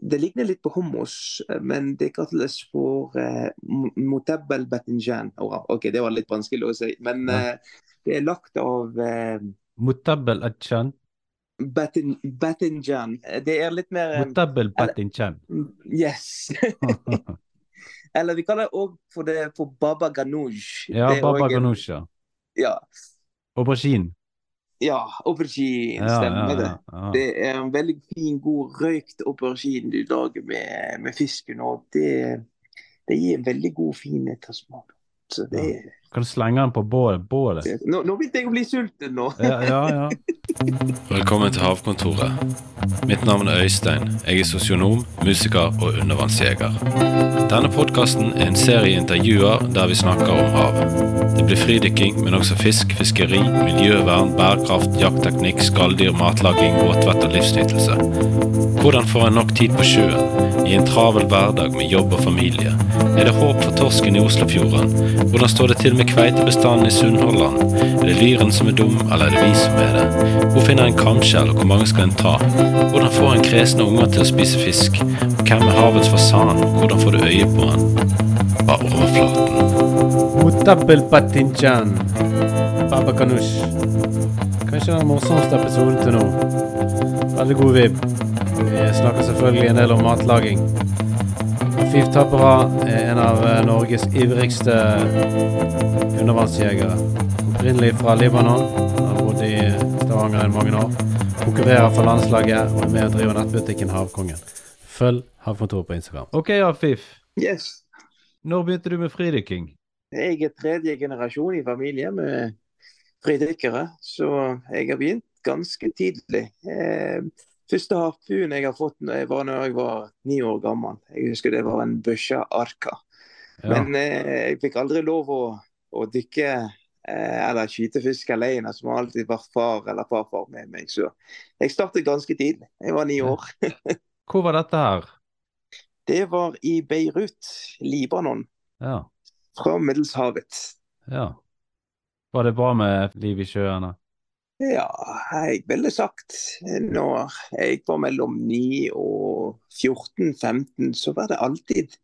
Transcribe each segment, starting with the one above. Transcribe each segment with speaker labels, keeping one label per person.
Speaker 1: det ligner litt på hummus, men det kalles for uh, motabbel batinjan. Oh, ok, det var litt vanskelig å si, men uh, det er lagt av uh,
Speaker 2: Motabbel achan?
Speaker 1: batin, batinjan. Det er litt mer um,
Speaker 2: Motabbel batinjan.
Speaker 1: Yes. Eller vi kaller det òg for for baba ganoush.
Speaker 2: Ja, baba ganoush. Ja, Aubergine.
Speaker 1: Ja aubergine, stemmer det. Det er en veldig fin, god røykt aubergine du lager med, med fisken. Og det, det gir en veldig god, fin ettersmak. Så det,
Speaker 2: Kan du slenge den på bålet? bålet.
Speaker 1: nå, nå begynte jeg å bli sulten nå.
Speaker 2: Ja, ja, ja.
Speaker 3: Velkommen til Havkontoret. Mitt navn er Øystein. Jeg er sosionom, musiker og undervannsjeger. Denne podkasten er en serie intervjuer der vi snakker om hav. Det blir fridykking, men også fisk, fiskeri, miljøvern, bærekraft, jaktteknikk, skalldyr, matlaging, båtvett og livsnytelse. Hvordan får en nok tid på sjøen i en travel hverdag med jobb og familie? Er det håp for torsken i Oslofjorden? Hvordan står det til med kveitebestanden i Sunnhordland? Er det lyren som er dum, eller er det vi som er det? Hvor finner en kamskjell, og hvor mange skal en ta? Hvordan får en kresne unger til å spise fisk? Og hvem er havets fasan, og hvordan får du øye på han? Bare overflaten.
Speaker 2: Motabbel batinjan. Baba ganoush. Kanskje den morsomste episoden til nå. Veldig god vib. Vi snakker selvfølgelig en del om matlaging. Fif Tappera er en av eh, Norges ivrigste undervannsjegere. Opprinnelig fra Libanon. Har bodd i Stavanger i mange år. Konkurrerer for landslaget og er med og driver nettbutikken Havkongen. Følg Havkontoret på Instagram. Ok, Afif.
Speaker 1: Yes.
Speaker 2: Når begynte du med fridykking?
Speaker 1: Jeg er tredje generasjon i familie med fridykkere, så jeg har begynt ganske tidlig. Eh, første harpun jeg har fått når jeg var når jeg var ni år gammel. Jeg husker det var en Bøsja Arka.
Speaker 2: Ja.
Speaker 1: Men eh, jeg fikk aldri lov å, å dykke eh, eller skyte fisk alene, som har alltid vært far eller farfar med meg. Så jeg startet ganske tidlig. Jeg var ni år.
Speaker 2: Hvor var dette her?
Speaker 1: Det var i Beirut, Libanon,
Speaker 2: Ja.
Speaker 1: fra Middelshavet.
Speaker 2: Ja. Var det bra med liv i sjøene?
Speaker 1: Ja, jeg ville sagt når jeg var mellom 9 og 14-15, så var det alltid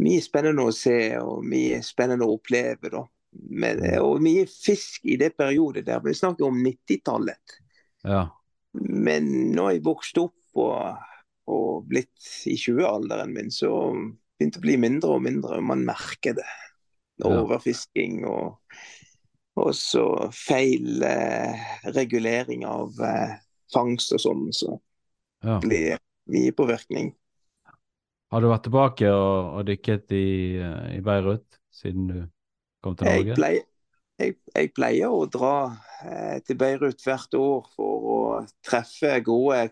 Speaker 1: mye spennende å se og mye spennende å oppleve. da. Men, og mye fisk i det periodet der. Vi snakker om 90-tallet.
Speaker 2: Ja.
Speaker 1: Men når jeg vokste opp og, og blitt i 20-alderen min, så begynte det å bli mindre og mindre. Man merker det. Overfisking og og så feil eh, regulering av eh, fangst og sånn, så
Speaker 2: ja.
Speaker 1: blir mye påvirkning.
Speaker 2: Har du vært tilbake og, og dykket i, eh, i Beirut siden du kom til
Speaker 1: Jeg
Speaker 2: Norge?
Speaker 1: pleier, jeg, jeg pleier å dra eh, til Beirut hvert år for å treffe gode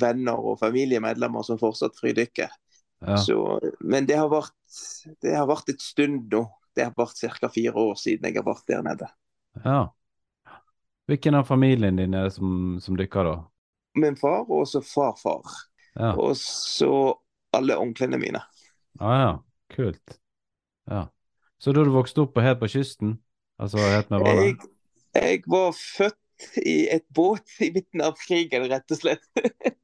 Speaker 1: venner og familiemedlemmer som fortsatt fridykker.
Speaker 2: Ja.
Speaker 1: Så, men det har, vært, det har vært et stund nå. Det har vært ca. fire år siden jeg har vært der nede.
Speaker 2: Ja. Hvilken av familien din er det som, som dykker, da?
Speaker 1: Min far og så farfar.
Speaker 2: Ja.
Speaker 1: Og så alle onklene mine.
Speaker 2: Ah, ja. Kult. Ja. Så da du vokste opp helt på kysten? Altså helt med
Speaker 1: Jeg, jeg var født i et båt i midten av krigen, rett og slett.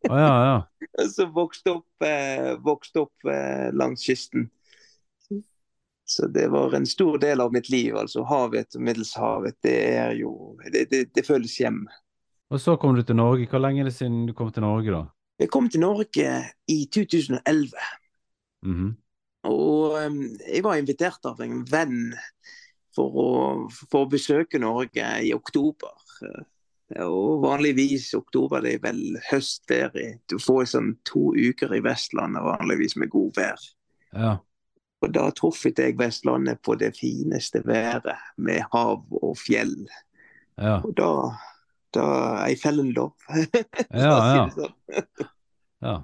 Speaker 2: Å ja, ja.
Speaker 1: Og så vokste opp, eh, vokste opp eh, langs kysten. Så det var en stor del av mitt liv. altså Havet og Middelshavet. Det er jo Det, det, det føles hjem.
Speaker 2: Og så kom du til Norge. Hvor lenge er det siden du kom til Norge, da?
Speaker 1: Jeg kom til Norge i 2011.
Speaker 2: Mhm.
Speaker 1: Og um, jeg var invitert av en venn for å, for å besøke Norge i oktober. Og vanligvis oktober det er vel høstferie. Du får sånn to uker i Vestlandet vanligvis med god vær.
Speaker 2: Ja.
Speaker 1: Og da truffet jeg Vestlandet på det fineste været med hav og fjell.
Speaker 2: Ja.
Speaker 1: Og da, da I fell in love.
Speaker 2: Ja, ja.
Speaker 1: sånn.
Speaker 2: ja.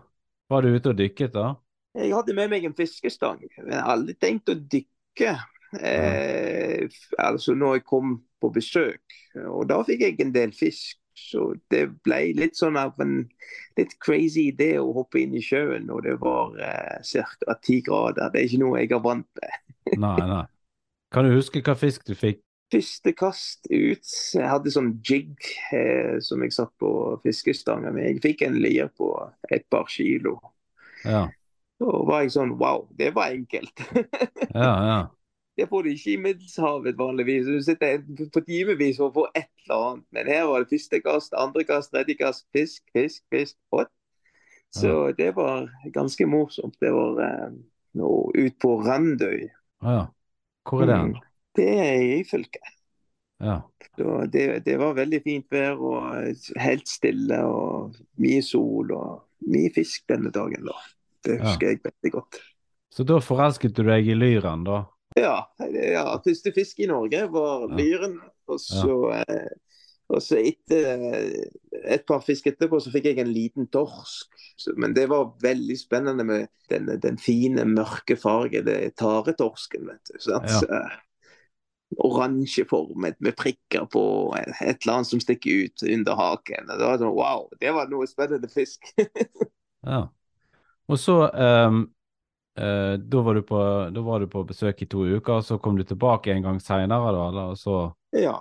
Speaker 2: Var du ute og dykket, da?
Speaker 1: Jeg hadde med meg en fiskestang. Men jeg har aldri tenkt å dykke. Eh, altså når jeg kom på besøk. Og da fikk jeg en del fisk. Så det ble litt sånn av en litt crazy idé å hoppe inn i sjøen når det var eh, ca. ti grader. Det er ikke noe jeg er vant med.
Speaker 2: Nei, nei. Kan du huske hva fisk du fikk?
Speaker 1: Første kast ut, jeg hadde sånn jig eh, som jeg satt på fiskestanga med. Jeg fikk en lir på et par kilo.
Speaker 2: Ja.
Speaker 1: Da var jeg sånn Wow, det var enkelt.
Speaker 2: Ja, ja.
Speaker 1: Det får du ikke i Middelshavet vanligvis. Du sitter på timevis for å få et eller annet. Men her var det første kast, andre kast, tredje kast. Fisk, fisk, fisk. Hot. Så det var ganske morsomt. Det var eh, ut på Randøy.
Speaker 2: ja. Hvor er det hen?
Speaker 1: Mm. Det er i fylket.
Speaker 2: Ja.
Speaker 1: Så det, det var veldig fint vær og helt stille og mye sol og mye fisk denne dagen. da. Det
Speaker 2: Ja.
Speaker 1: husker jeg veldig godt.
Speaker 2: Så da forelsket du deg i lyren, da?
Speaker 1: Ja, ja første fisk i Norge var lyren. Og så, eh, og så etter et par fisk etterpå så fikk jeg en liten torsk. Men det var veldig spennende med den, den fine, mørke fargen. Det er taretorsken, vet du. sant?
Speaker 2: Ja.
Speaker 1: Eh, Oransjeformet med prikker på et eller annet som stikker ut under haken. Det var sånn, Wow, det var noe spennende fisk.
Speaker 2: Ja. Og så ehm, eh, da, var du på, da var du på besøk i to uker, og så kom du tilbake en gang seinere, da? Eller så
Speaker 1: Ja.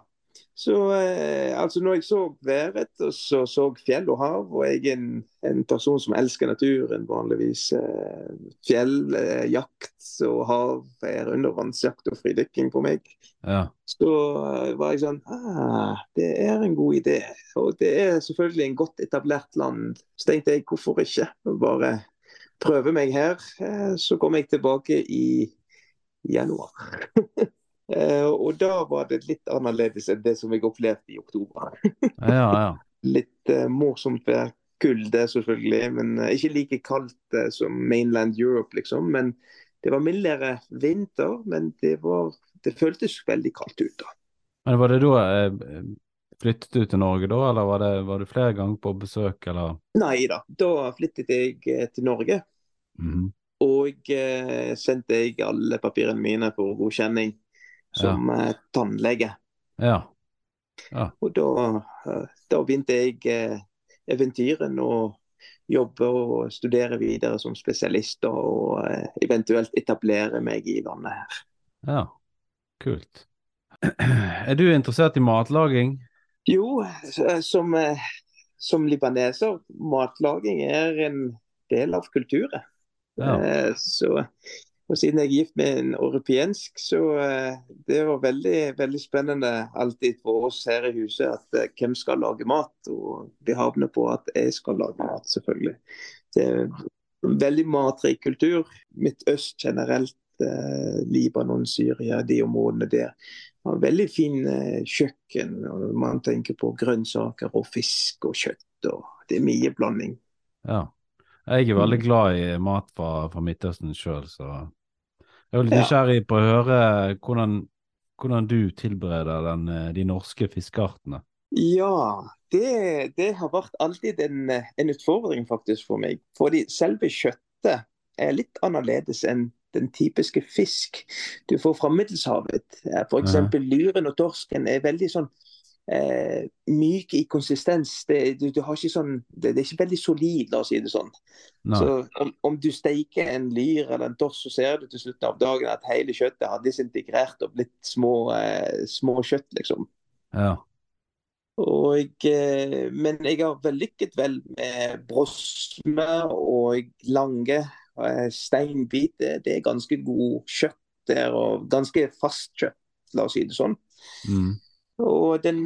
Speaker 1: Så eh, altså når jeg så været og så, så fjell og hav, og jeg er en, en person som elsker naturen vanligvis. Eh, fjell, eh, jakt og hav er undervannsjakt og fridykking på meg.
Speaker 2: Ja.
Speaker 1: Så eh, var jeg sånn ah, Det er en god idé. Og det er selvfølgelig en godt etablert land. Så tenkte jeg hvorfor ikke? Bare prøve meg her. Eh, Så kom jeg tilbake i januar. Eh, og da var det litt annerledes enn det som jeg opplevde i oktober.
Speaker 2: Ja, ja.
Speaker 1: Litt uh, morsomt vær. Kulde, selvfølgelig, men uh, ikke like kaldt uh, som mainland Europe, liksom. Men det var mildere vinter, men det, var, det føltes veldig kaldt ut. da.
Speaker 2: Men var det da Flyttet du til Norge da, eller var, det, var du flere ganger på besøk, eller?
Speaker 1: Nei da, da flyttet jeg til Norge.
Speaker 2: Mhm.
Speaker 1: Og eh, sendte jeg alle papirene mine for godkjenning som ja. tannlege.
Speaker 2: Ja.
Speaker 1: Og da, eh, da begynte jeg eh, eventyren å jobbe og studere videre som spesialist og eh, eventuelt etablere meg i landet her.
Speaker 2: Ja. Kult. Er du interessert i matlaging?
Speaker 1: Jo, som, eh, som libaneser, matlaging er en del av kulturen.
Speaker 2: Ja.
Speaker 1: Eh, Så, og siden jeg er gift med en europensk, så eh, det var veldig, veldig spennende alltid for oss her i huset at eh, hvem skal lage mat. Og vi havner på at jeg skal lage mat, selvfølgelig. Det er en veldig matrik kultur. Midtøst generelt, eh, Libanon, Syria, de områdene der. Har veldig fin eh, kjøkken. og Man tenker på grønnsaker og fisk og kjøtt. og Det er mye blanding.
Speaker 2: Ja. Jeg er veldig
Speaker 1: Mm.
Speaker 2: glad i mat fra, fra Midtøsten sjøl, så jeg er litt
Speaker 1: Ja.
Speaker 2: nysgjerrig på å høre hvordan, hvordan du tilbereder den, eh, de norske fiskeartene.
Speaker 1: Ja, det, det har vært alltid en, en utfordring faktisk for meg. Fordi selve kjøttet er litt annerledes enn den typiske fisk du får fra Middelshavet. F.eks.
Speaker 2: Ja.
Speaker 1: lyren og torsken er veldig sånn eh, myk i konsistens. Det, du, du sånn, det, det er ikke veldig solid, la oss si det sånn.
Speaker 2: No.
Speaker 1: Så om, om du steiker en lyr eller en torsk, så ser du til slutten av dagen at hele kjøttet har disintegrert og blitt små, eh, små kjøtt, liksom.
Speaker 2: Ja.
Speaker 1: Og, eh, men jeg har vellykket vel med brosme og lange eh, steinbiter. Det er ganske god kjøtt der, og ganske fast kjøtt, la oss si det sånn.
Speaker 2: Mm.
Speaker 1: Og den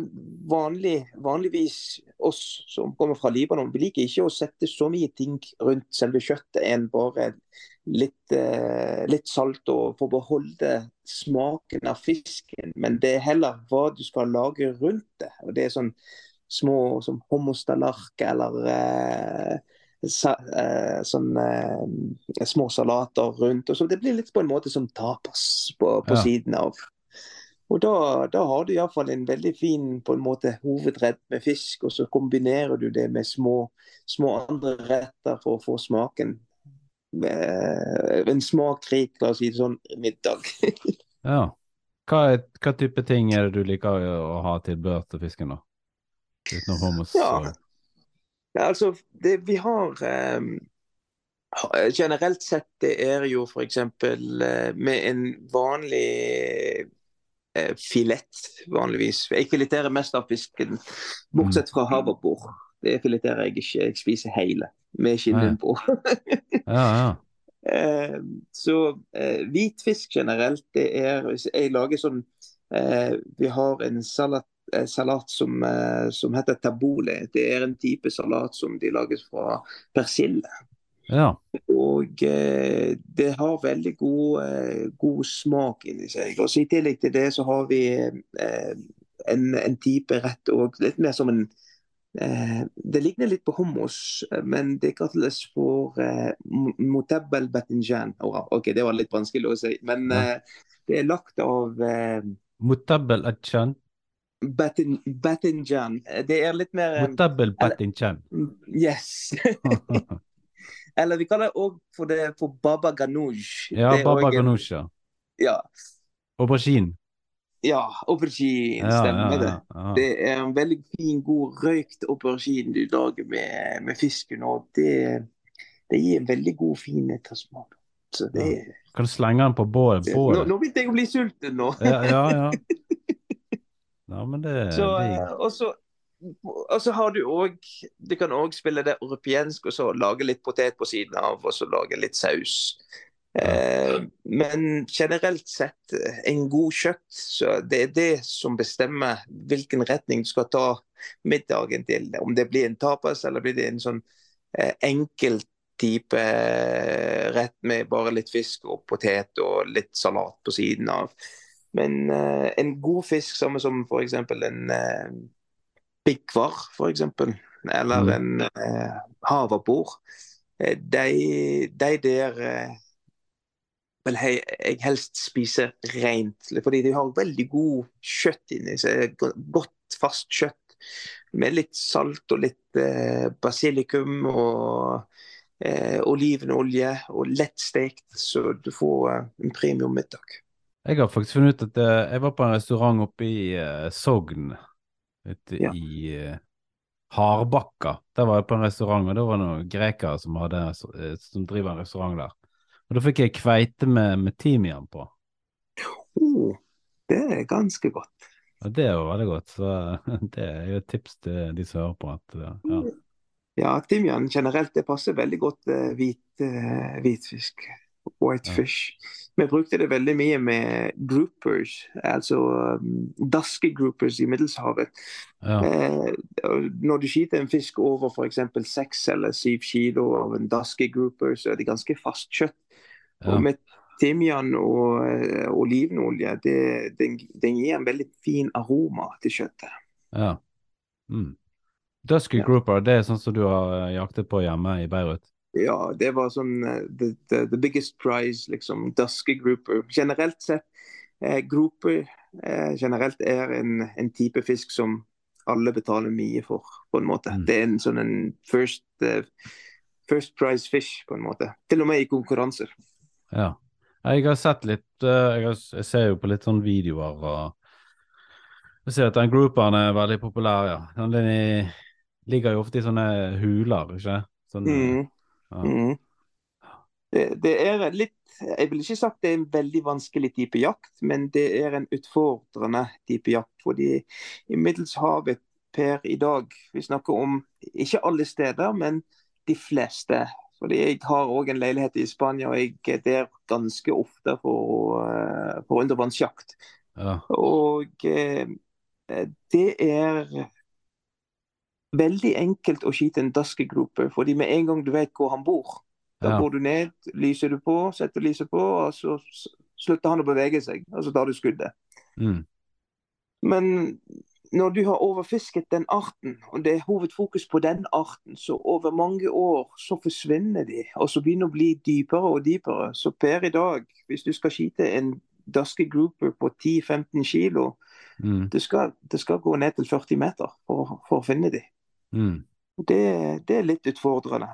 Speaker 1: vanlig, vanligvis oss som kommer fra Libanon, vi liker ikke å sette så mye ting rundt selve kjøttet enn bare litt, eh, litt salt og få beholde smaken av fisken. Men det er heller hva du skal lage rundt det. Og det er sånn små som hummustallerk eller eh, sa, eh, sånn eh, små salater rundt. Og så det blir litt på en måte som tapas på, på
Speaker 2: Ja.
Speaker 1: siden av. Og da, da har du iallfall en veldig fin på en måte hovedrett med fisk, og så kombinerer du det med små, små andre retter for å få smaken. Eh, En smakrik, la oss si det sånn, middag.
Speaker 2: ja. Hva, er, hva type ting er det du liker å, ha ha tilbehør til fisken, da? Utenom hummus?
Speaker 1: Ja.
Speaker 2: og-
Speaker 1: Ja, altså, det vi har um, Generelt sett det er jo f.eks. Eh, med en vanlig eh, filett, vanligvis. Jeg fileterer mest av fisken, bortsett fra havabbor. det fileterer jeg ikke. Jeg spiser hele med skinnen på.
Speaker 2: Ja, ja.
Speaker 1: Eh, så eh, hvit fisk generelt, det er hvis Jeg lager sånn eh, Vi har en salat, eh, salat som, eh, som heter tabole. Det er en type salat som de lages fra persille.
Speaker 2: Ja.
Speaker 1: Og eh, det har veldig god, eh, god smak inni seg. Og så I tillegg til det så har vi eh, en, en type rett òg. Litt mer som en eh, Det ligner litt på hummus, men det kalles for eh, mo- motabbel batinjan. Ora, OK, det var litt vanskelig å si. Men
Speaker 2: Ja.
Speaker 1: eh, det er lagt av eh,
Speaker 2: Mutabel atchan.
Speaker 1: batin, batinjan. Det er litt mer
Speaker 2: Mutabel batinchan.
Speaker 1: Yes. Eller vi kaller det òg for for baba ganoush.
Speaker 2: Ja,
Speaker 1: Det
Speaker 2: baba ganoush.
Speaker 1: Ja, ja.
Speaker 2: Aubergine.
Speaker 1: ja aubergine,
Speaker 2: Ja,
Speaker 1: stemmer det.
Speaker 2: ja.
Speaker 1: Det er en veldig fin, god røykt aubergine du lager med, med fisken. Og det, det gir en veldig god, fin ettersmak. Så det,
Speaker 2: Kan du slenge den på bålet.
Speaker 1: nå, nå begynte jeg å bli sulten nå.
Speaker 2: Ja, ja, ja. Ja, men det
Speaker 1: Så,
Speaker 2: det-
Speaker 1: eh, og, så, og så har du òg Du kan òg spille det europensk og så lage litt potet på siden av, og så lage litt saus. Eh, men generelt sett, eh, en god kjøtt, så det er det som bestemmer hvilken retning du skal ta middagen til. Om det blir en tapas, eller blir det en sånn eh, enkel type eh, rett med bare litt fisk og potet og litt salat på siden av. Men eh, en god fisk, samme som f.eks. en eh, bikkvar, f.eks., eller
Speaker 2: Mm.
Speaker 1: en eh, havabbor, eh, de, de der eh, vil jeg, jeg helst spiser rent. Fordi de har veldig god kjøtt inni seg. go- Godt, fast kjøtt. Med litt salt og litt eh, basilikum og eh, olivenolje. Og lettstekt, så du får eh, en premium middag.
Speaker 2: Jeg har faktisk funnet ut at eh, jeg var på en restaurant oppe i eh, Sogn, ute
Speaker 1: Ja.
Speaker 2: i eh, Hardbakka. Der var jeg på en restaurant, og det var noen grekere som, hadde, eh, som driver en restaurant der. Og da fikk jeg kveite med, med timian på.
Speaker 1: Oh, det er ganske godt.
Speaker 2: Og det var veldig godt, så det er jo et tips til de som hører på. At, eh, ja.
Speaker 1: Ja, timian generelt det passer veldig godt hvit, hvitfisk. White
Speaker 2: Ja.
Speaker 1: fish. Vi brukte det veldig mye med groupers, altså um, daskegroupers i Middelshavet.
Speaker 2: Ja.
Speaker 1: Eh, når du skyter en fisk over f.eks. seks eller syv kilo av en daskegrouper, så er det ganske fast kjøtt.
Speaker 2: Ja.
Speaker 1: Og med timian og uh, olivenolje, det, den, den gir en veldig fin aroma til kjøttet.
Speaker 2: ja. Mm. Dusky grouper, det er sånn som du har eh, jaktet på hjemme i Beirut?
Speaker 1: Ja, det var sånn eh, the, the, the biggest prize, liksom. Daskegrouper. Generelt sett, eh, groper eh, generelt er en, en type fisk som alle betaler mye for, på en måte.
Speaker 2: Mm.
Speaker 1: Det er en sånn en first, uh, first prize fish, på en måte. Til og med i konkurranser.
Speaker 2: Ja. Jeg har sett litt, eh, jeg, har, jeg ser jo på litt sånn videoer og jeg ser at den grouperen er veldig populær, ja. Den ligger jo ofte i sånne huler, ikke? Sånne,
Speaker 1: Mm. Mm. Det, det er litt Jeg vil ikke sagt det er en veldig vanskelig type jakt, men det er en utfordrende type jakt. Fordi i Middelshavet per i dag Vi snakker om ikke alle steder, men de fleste. Fordi jeg har òg en leilighet i Spania, og jeg er der ganske ofte for, eh, for undervannsjakt.
Speaker 2: Ja.
Speaker 1: Og eh, det er veldig enkelt å skyte en daskegrope, fordi med en gang du vet hvor han bor, da
Speaker 2: Ja.
Speaker 1: går du ned, lyser du på, setter lyset på, og så slutter han å bevege seg, og så tar du skuddet.
Speaker 2: Mm.
Speaker 1: Men når du har overfisket den arten, og det er hovedfokus på den arten, så over mange år så forsvinner de, og så begynner å bli dypere og dypere. Så per i dag, hvis du skal skyte en daske grouper på 10-15 kilo,
Speaker 2: Mm.
Speaker 1: det skal, det skal gå ned til 40 meter for, for å finne de.
Speaker 2: Mm.
Speaker 1: Det, det er litt utfordrende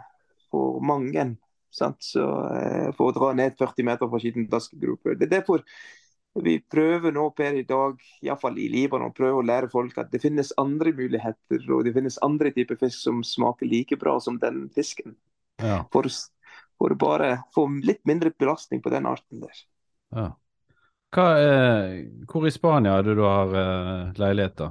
Speaker 1: for mange. Sant? Så, eh, for å dra ned 40 meter for skitten skyte daskegruppe. Det er derfor vi prøver nå per i dag, iallfall i Libanon, prøver å lære folk at det finnes andre muligheter og det finnes andre typer fisk som smaker like bra som den fisken.
Speaker 2: Ja.
Speaker 1: For, for bare få litt mindre belastning på den arten der.
Speaker 2: ja. Er, hvor i Spania er det du har leiligheter? leilighet, da?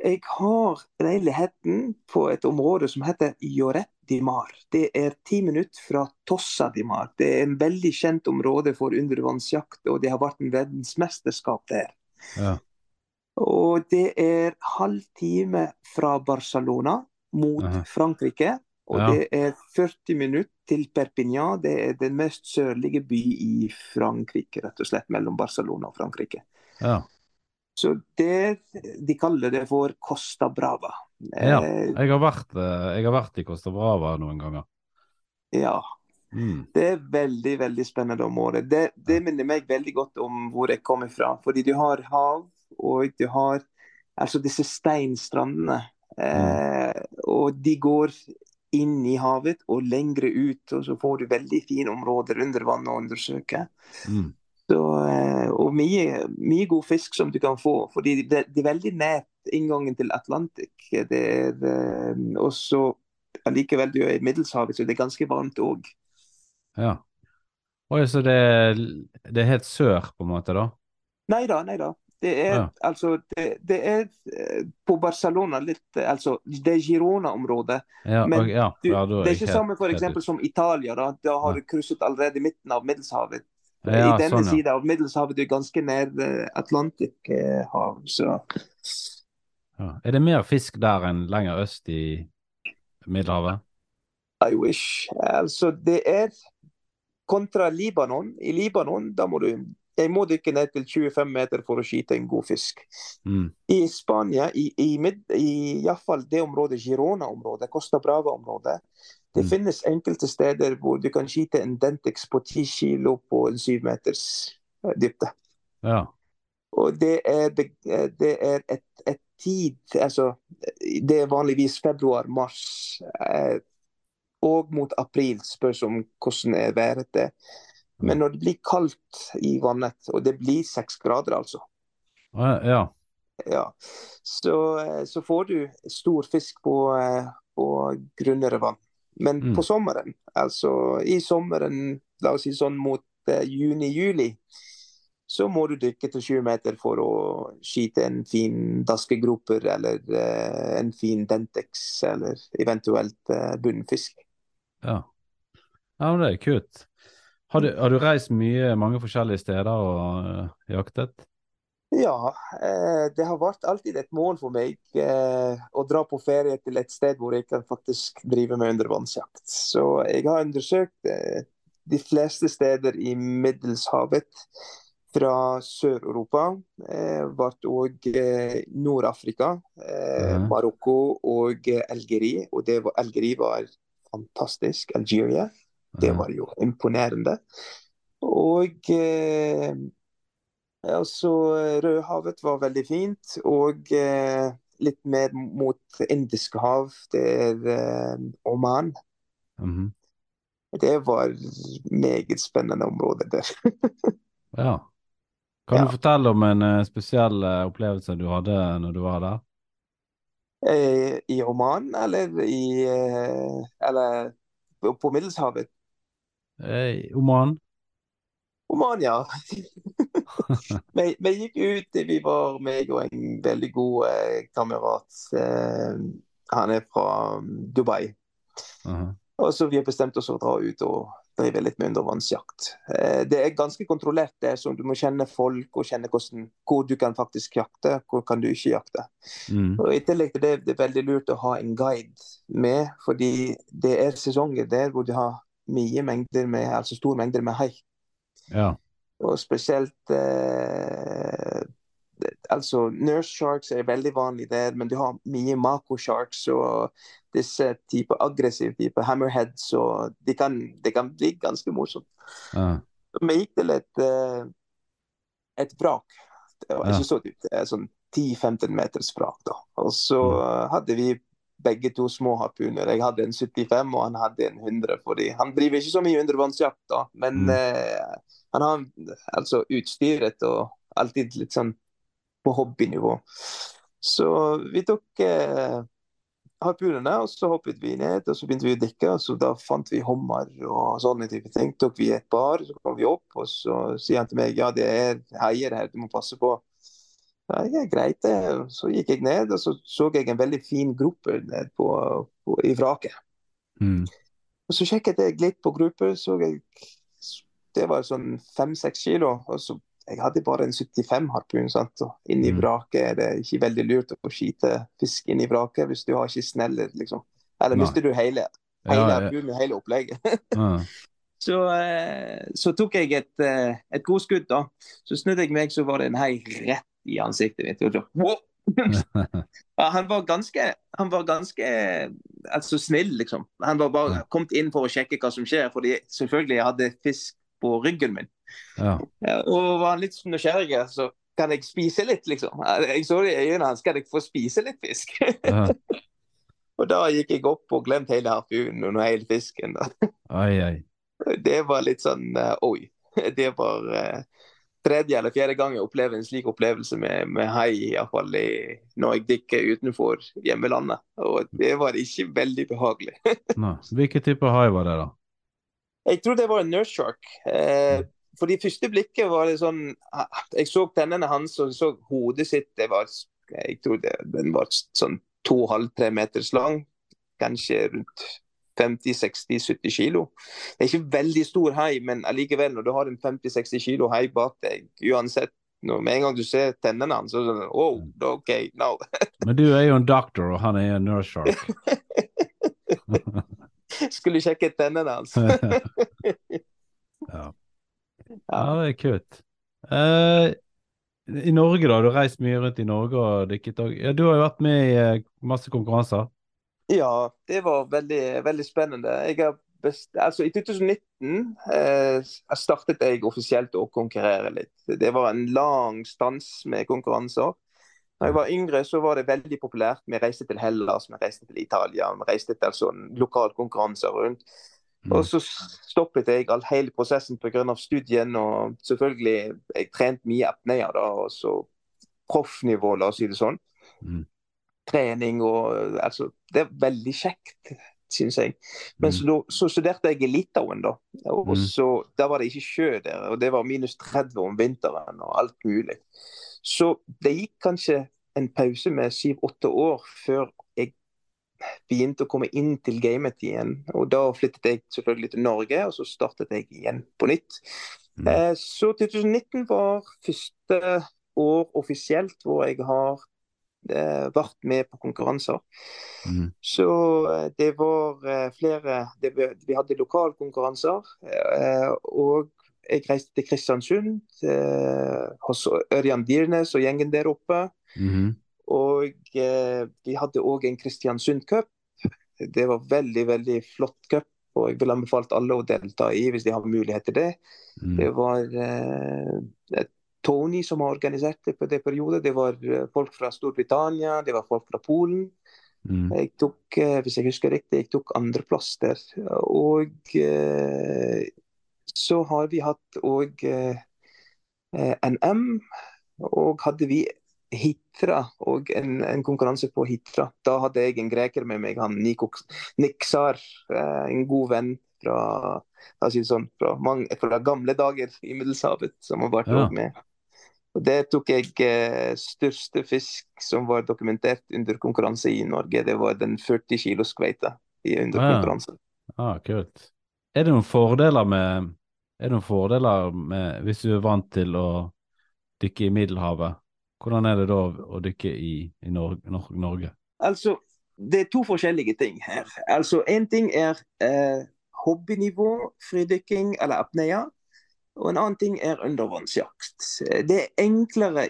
Speaker 1: Jeg har leiligheten på et område som heter Joret di Mar. Det er ti minutter fra Tossa di Mar. Det er en veldig kjent område for undervannsjakt, og det har vært en verdensmesterskap der.
Speaker 2: Ja.
Speaker 1: Og det er halv time fra Barcelona mot
Speaker 2: Aha.
Speaker 1: Frankrike. Og
Speaker 2: Ja.
Speaker 1: det er 40 minutter til Perpignan. Det er den mest sørlige by i Frankrike, rett og slett, mellom Barcelona og Frankrike.
Speaker 2: Ja.
Speaker 1: Så det, de kaller det for Costa Brava.
Speaker 2: ja.
Speaker 1: Eh,
Speaker 2: Jeg, har vært, eh, jeg har vært i Costa Brava noen ganger.
Speaker 1: ja.
Speaker 2: Mm.
Speaker 1: Det er veldig veldig spennende område. Det, det minner meg veldig godt om hvor jeg kommer fra. Fordi du har hav, og du har altså disse steinstrandene. Eh, og de går inn i havet og lengre ut, og så får du veldig fine områder under vann å undersøke.
Speaker 2: Mm.
Speaker 1: Så, eh, og mye, mye god fisk som du kan få, fordi det, det er veldig nært inngangen til Atlantic. Det er eh, også allikevel du er i Middelshavet, så det er ganske varmt òg.
Speaker 2: Ja. Oi, så det, det er helt sør, på en måte, da?
Speaker 1: Nei da, nei da. Det er
Speaker 2: Ja.
Speaker 1: altså det, det er eh, på Barcelona litt Altså, det er Girona-området.
Speaker 2: Ja,
Speaker 1: Men
Speaker 2: og, ja,
Speaker 1: Du, det er ikke
Speaker 2: helt-
Speaker 1: samme for eksempel som Italia. Da Da har du krysset allerede midten av Middelshavet.
Speaker 2: Ja,
Speaker 1: I denne
Speaker 2: sånn, ja.
Speaker 1: siden av Middelshavet du er ganske nær eh, Atlanterhav. Så
Speaker 2: Ja. Er det mer fisk der enn lenger øst i Middelhavet?
Speaker 1: I wish. Altså, det er kontra Libanon. I Libanon da må du jeg må dykke ned til 25 meter for å skyte en god fisk.
Speaker 2: Mm.
Speaker 1: I Spania, i, i, mid- i, i fall det området, Girona-området, Costa Brava-området, det
Speaker 2: Mm.
Speaker 1: finnes enkelte steder hvor du kan skyte en Dentex på 10 kilo på en 7 meters eh, dybde.
Speaker 2: Ja.
Speaker 1: Og det er, eh, det er et, et tid Altså, det er vanligvis februar-mars. Eh, og mot april, spørs om hvordan er været det. Men når det blir kaldt i vannet, og det blir seks grader, altså,
Speaker 2: ja.
Speaker 1: ja, så, eh, så får du stor fisk på, på grunnere vann. Men
Speaker 2: Mm.
Speaker 1: på sommeren, altså i sommeren, la oss si sånn mot uh, juni-juli, så må du dykke til 20 meter for å skyte en fin daskegroper eller uh, en fin dentex, eller eventuelt uh, bunnfisk.
Speaker 2: Ja. ja, men det er kult. Har du, har du reist mye, mange forskjellige steder og eh, jaktet?
Speaker 1: Ja, eh, det har vært alltid et mål for meg eh, å dra på ferie til et sted hvor jeg kan faktisk drive med undervannsjakt. Så jeg har undersøkt eh, de fleste steder i Middelshavet fra Sør-Europa. Eh, vært òg Nord-Afrika, eh,
Speaker 2: Mhm.
Speaker 1: Marokko og Algerie. Og det var, Algerie var fantastisk. Algeria. Det var jo imponerende. Og eh, altså Rødhavet var veldig fint. Og eh, litt mer mot Indiske hav. Det er eh, Oman.
Speaker 2: Mhm.
Speaker 1: Det var meget spennende område der.
Speaker 2: Ja. Kan
Speaker 1: Ja.
Speaker 2: du fortelle om en eh, spesiell eh, opplevelse du hadde når du var der?
Speaker 1: Eh, I Oman, eller i eh, Eller på på Middelshavet?
Speaker 2: Eh, Oman?
Speaker 1: Oman, ja. Vi, vi gikk ut, vi var meg og en veldig god eh, kamerat. Eh, han er fra Dubai. Dubai.
Speaker 2: -huh.
Speaker 1: Og så vi har bestemt oss for å dra ut og drive litt med undervannsjakt. Eh, det er ganske kontrollert, det, så du må kjenne folk og kjenne hvordan, hvor du kan faktisk jakte, hvor kan du ikke jakte.
Speaker 2: Mm.
Speaker 1: Og I tillegg til det, det er veldig lurt å ha en guide med, fordi det er sesonger der hvor du har mye mengder med, altså store mengder med hai.
Speaker 2: Ja.
Speaker 1: Og spesielt eh, Altså, nurse sharks er veldig vanlig der, men du har mye mako sharks og disse type aggressive type hammerheads, og det kan, det kan bli ganske morsomt.
Speaker 2: Ja.
Speaker 1: Vi gikk til et, eh, et vrak. Det var ikke så dypt, sånn 10-15 meters vrak. da. Og så
Speaker 2: Mm.
Speaker 1: hadde vi begge to små harpuner. Jeg hadde en 75, og han hadde en 100. fordi Han driver ikke så mye undervannsjakt, da, men
Speaker 2: Mm.
Speaker 1: eh, han har altså utstyret og alltid litt sånn på hobbynivå. Så vi tok eh, harpunene, og så hoppet vi ned, og så begynte vi å dykke. og så Da fant vi hummer og sånne type ting. Tok vi et par, så kom vi opp, og så sier han til meg ja, det er haier her, du må passe på. Ja, ja, greit det. Så gikk jeg ned, og så så jeg en veldig fin gruppe ned på, på, i vraket.
Speaker 2: Mm.
Speaker 1: Og så sjekket jeg litt på gruppe, så jeg det var sånn fem-seks kilo. og så jeg hadde bare en 75-harpun. sant? Og inni
Speaker 2: Mm.
Speaker 1: vraket er det ikke veldig lurt å skyte fisk inni vraket hvis du har ikke snelle, liksom. Eller
Speaker 2: Nei.
Speaker 1: mister du hele, hele
Speaker 2: ja,
Speaker 1: harpunen, hele opplegget.
Speaker 2: ja.
Speaker 1: Så, eh, så tok jeg et, eh, et godskudd, da. Så snudde jeg meg, så var det en hei rett i ansiktet mitt. Og så, wow! Han var ganske, han var ganske altså, snill, liksom. Han var bare kommet inn for å sjekke hva som skjer, fordi selvfølgelig jeg hadde fisk på ryggen min.
Speaker 2: ja.
Speaker 1: Og var han litt nysgjerrig, så kan jeg spise litt, liksom. Jeg så det i øynene hans, kan jeg få spise litt fisk?
Speaker 2: ja.
Speaker 1: og da gikk jeg opp og glemte hele harpunen og hele fisken.
Speaker 2: Ai, ai.
Speaker 1: Det var litt sånn eh, oi. Det var eh, tredje eller fjerde gang jeg opplever en slik opplevelse med, med hai, iallfall når jeg dykker utenfor hjemmelandet. Og det var ikke veldig behagelig.
Speaker 2: Nei. Hvilken type hai var det, da?
Speaker 1: Jeg tror det var en nurse shark. Eh, for de første blikket var det sånn Jeg så tennene hans og så hodet sitt. Det var, jeg tror det, den var sånn to-halv-tre meters lang. Kanskje rundt 50-60-70 kilo. Det er ikke veldig stor hai, men allikevel, når du har en 50-60 kilo hai bak deg, uansett når, Med en gang du ser tennene hans, så sånn Oh, OK, no.
Speaker 2: Men du er jo en doktor, og han er en nurse shark.
Speaker 1: Skulle sjekke tennene hans.
Speaker 2: ja. ja, det er kult. Eh, I Norge, da? Du har reist mye rundt i Norge og dykket òg. ja, Du har jo vært med i eh, masse konkurranser.
Speaker 1: Ja, det var veldig, veldig spennende. Best, altså, I 2019 eh, startet jeg offisielt å konkurrere litt. Det var en lang stans med konkurranser. Da jeg var yngre, så var det veldig populært. Vi reiste til Hellas, vi reiste til Italia, vi reiste til sånn lokale konkurranser rundt.
Speaker 2: Mm.
Speaker 1: Og så stoppet jeg all, hele prosessen pga. studien. Og selvfølgelig, jeg trente mye apnea da, og så proffnivå, la oss si det sånn.
Speaker 2: Mm.
Speaker 1: Trening og altså Det er veldig kjekt, syns jeg. Men
Speaker 2: Mm.
Speaker 1: så, så studerte jeg i Litauen, da. Og
Speaker 2: Mm.
Speaker 1: så, Da var det ikke sjø der, og det var minus 30 om vinteren og alt mulig. Så det gikk kanskje en pause med syv-åtte år før jeg begynte å komme inn til gamet igjen. Og da flyttet jeg selvfølgelig til Norge, og så startet jeg igjen på nytt.
Speaker 2: Mm.
Speaker 1: Eh, så 2019 var første år offisielt hvor jeg har vært med på konkurranser.
Speaker 2: Mm.
Speaker 1: Så eh, det var eh, flere det, vi- hadde lokalkonkurranser. eh, Og jeg reiste til Kristiansund, eh, hos Ørjan Dyrnes og gjengen der oppe.
Speaker 2: Mm.
Speaker 1: Og eh, vi hadde òg en Kristiansund Cup. Det var veldig, veldig flott cup. Og jeg vil anbefale alle å delta i hvis de har mulighet til det.
Speaker 2: Mm.
Speaker 1: Det var eh, Tony som har organisert det på det periodet. Det var eh, folk fra Storbritannia, det var folk fra Polen.
Speaker 2: Mm.
Speaker 1: Jeg tok, eh, hvis jeg husker riktig, jeg tok andreplass der. Og eh, så har vi hatt òg NM. Og hadde vi Hitra og en, en konkurranse på Hitra. Da hadde jeg en greker med meg, han Niksar. en god venn fra, sånn, fra, mange, fra gamle dager i Middelshavet, som har vært
Speaker 2: Ja.
Speaker 1: med. Og Der tok jeg eh, største fisk som var dokumentert under konkurranse i Norge. Det var den 40 kilos kveita under
Speaker 2: Ah,
Speaker 1: konkurransen.
Speaker 2: Ah, kult. Er det noen fordeler med Er det noen fordeler med hvis du er vant til å dykke i Middelhavet? Hvordan er det da å dykke i, i Nor Nor Norge?
Speaker 1: Altså, det er to forskjellige ting her. Altså, En ting er eh, hobbynivå, fridykking eller apnea. Og en annen ting er undervannsjakt. Det er enklere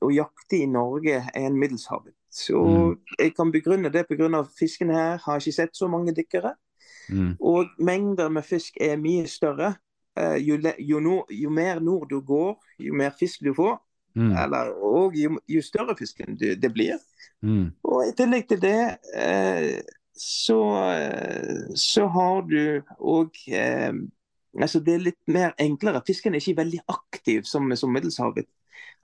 Speaker 1: å jakte i Norge enn Middelshavet. Så
Speaker 2: Mm.
Speaker 1: Jeg kan begrunne det pga. fisken her har ikke sett så mange dykkere.
Speaker 2: Mm.
Speaker 1: Og mengder med fisk er mye større. Eh, jo, jo, jo mer nord du går, jo mer fisk du får.
Speaker 2: Mm.
Speaker 1: Eller, og jo, jo større fisken du, det blir.
Speaker 2: Mm.
Speaker 1: Og i tillegg til det, eh, så, eh, så har du òg Altså, det er litt mer enklere. Fisken er ikke veldig aktiv som, som Middelshavet.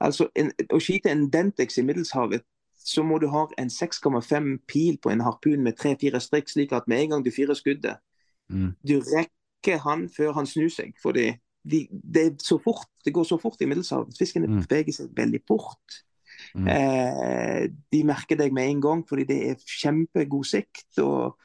Speaker 1: Altså, en, Å skyte en Dentex i Middelshavet, så må du ha en 6,5 pil på en harpun med tre-fire strikk, slik at med en gang du fyrer skuddet,
Speaker 2: Mm.
Speaker 1: du rekker han før han snur seg. fordi de, det, er så fort, det går så fort i Middelshavet. Fisken
Speaker 2: Mm.
Speaker 1: beveger seg veldig fort.
Speaker 2: Mm.
Speaker 1: Eh, de merker deg med en gang, fordi det er kjempegod sikt. Og,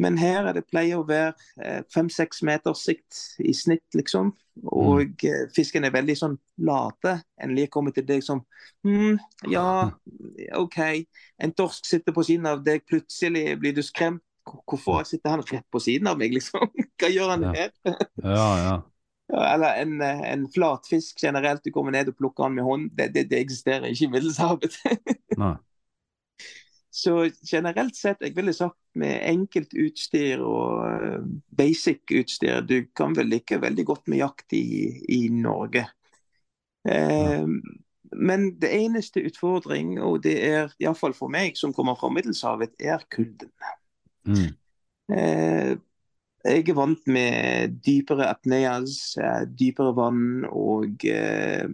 Speaker 1: men her er det pleier å være eh, fem-seks meters sikt i snitt, liksom. Og mm. fisken er veldig sånn late. Endelig kommer til deg som hm, ja, OK. En torsk sitter på siden av deg, plutselig blir du skremt. Hvorfor sitter han rett på siden av meg, liksom? Hva gjør han her?
Speaker 2: Ja, ja.
Speaker 1: Ja, Eller en, eh, en flatfisk generelt. Du kommer ned og plukker han med hånd. Det, det, det eksisterer ikke i Middelhavet. Så generelt sett, jeg ville sagt med enkelt utstyr og eh, basic utstyr, du kan vel like veldig godt med jakt i, i Norge. Eh, Men det eneste utfordring, og det er iallfall for meg som kommer fra Middelshavet, er kulden.
Speaker 2: Mm.
Speaker 1: Eh, jeg er vant med dypere apneas, eh, dypere vann og, eh,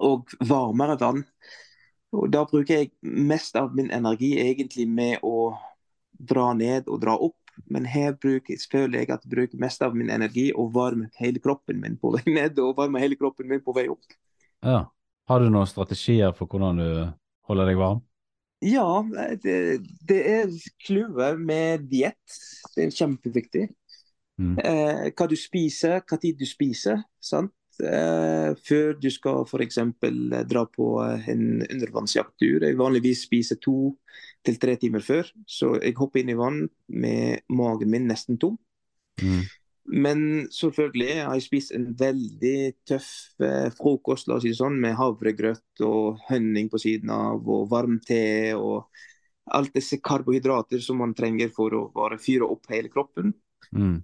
Speaker 1: og varmere vann. Og Da bruker jeg mest av min energi egentlig med å dra ned og dra opp. Men her bruker, føler jeg at jeg bruker mest av min energi å varme hele kroppen min på vei ned og varme hele kroppen min på vei opp.
Speaker 2: ja. Har du noen strategier for hvordan du holder deg varm?
Speaker 1: Ja, det, det er clouet med diett. Det er kjempeviktig.
Speaker 2: Mm.
Speaker 1: Eh, hva du spiser, hva tid du spiser. sant? Eh, før du skal f.eks. dra på en undervannsjakttur. Jeg vanligvis spiser to til tre timer før, så jeg hopper inn i vann med magen min nesten tom.
Speaker 2: Mm.
Speaker 1: Men selvfølgelig har jeg spist en veldig tøff eh, frokost la oss si sånn, med havregrøt og honning på siden av, og varm te og alt disse karbohydrater som man trenger for å bare fyre opp hele kroppen.
Speaker 2: Mm.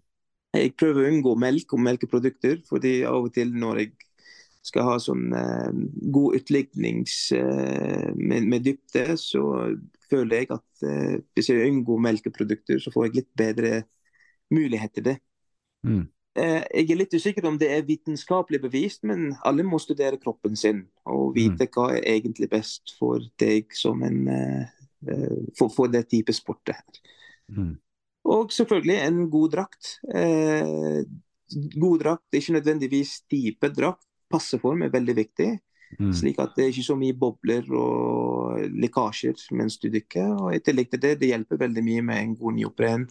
Speaker 1: Jeg prøver å unngå melk og melkeprodukter, fordi av og til når jeg skal ha sånn eh, god utlignings eh, med, med dypte, så føler jeg at eh, hvis jeg unngår melkeprodukter, så får jeg litt bedre mulighet til det.
Speaker 2: Mm.
Speaker 1: Eh, jeg er litt usikker om det er vitenskapelig bevist, men alle må studere kroppen sin og vite hva er egentlig best for deg som en eh, eh, for, for det type sport. det her.
Speaker 2: Mm.
Speaker 1: Og selvfølgelig en god drakt. Eh, god drakt, ikke nødvendigvis type drakt. Passeform er veldig viktig,
Speaker 2: Mm.
Speaker 1: slik at det er ikke så mye bobler og lekkasjer mens du dykker. Og i tillegg til det, det hjelper veldig mye med en god neopren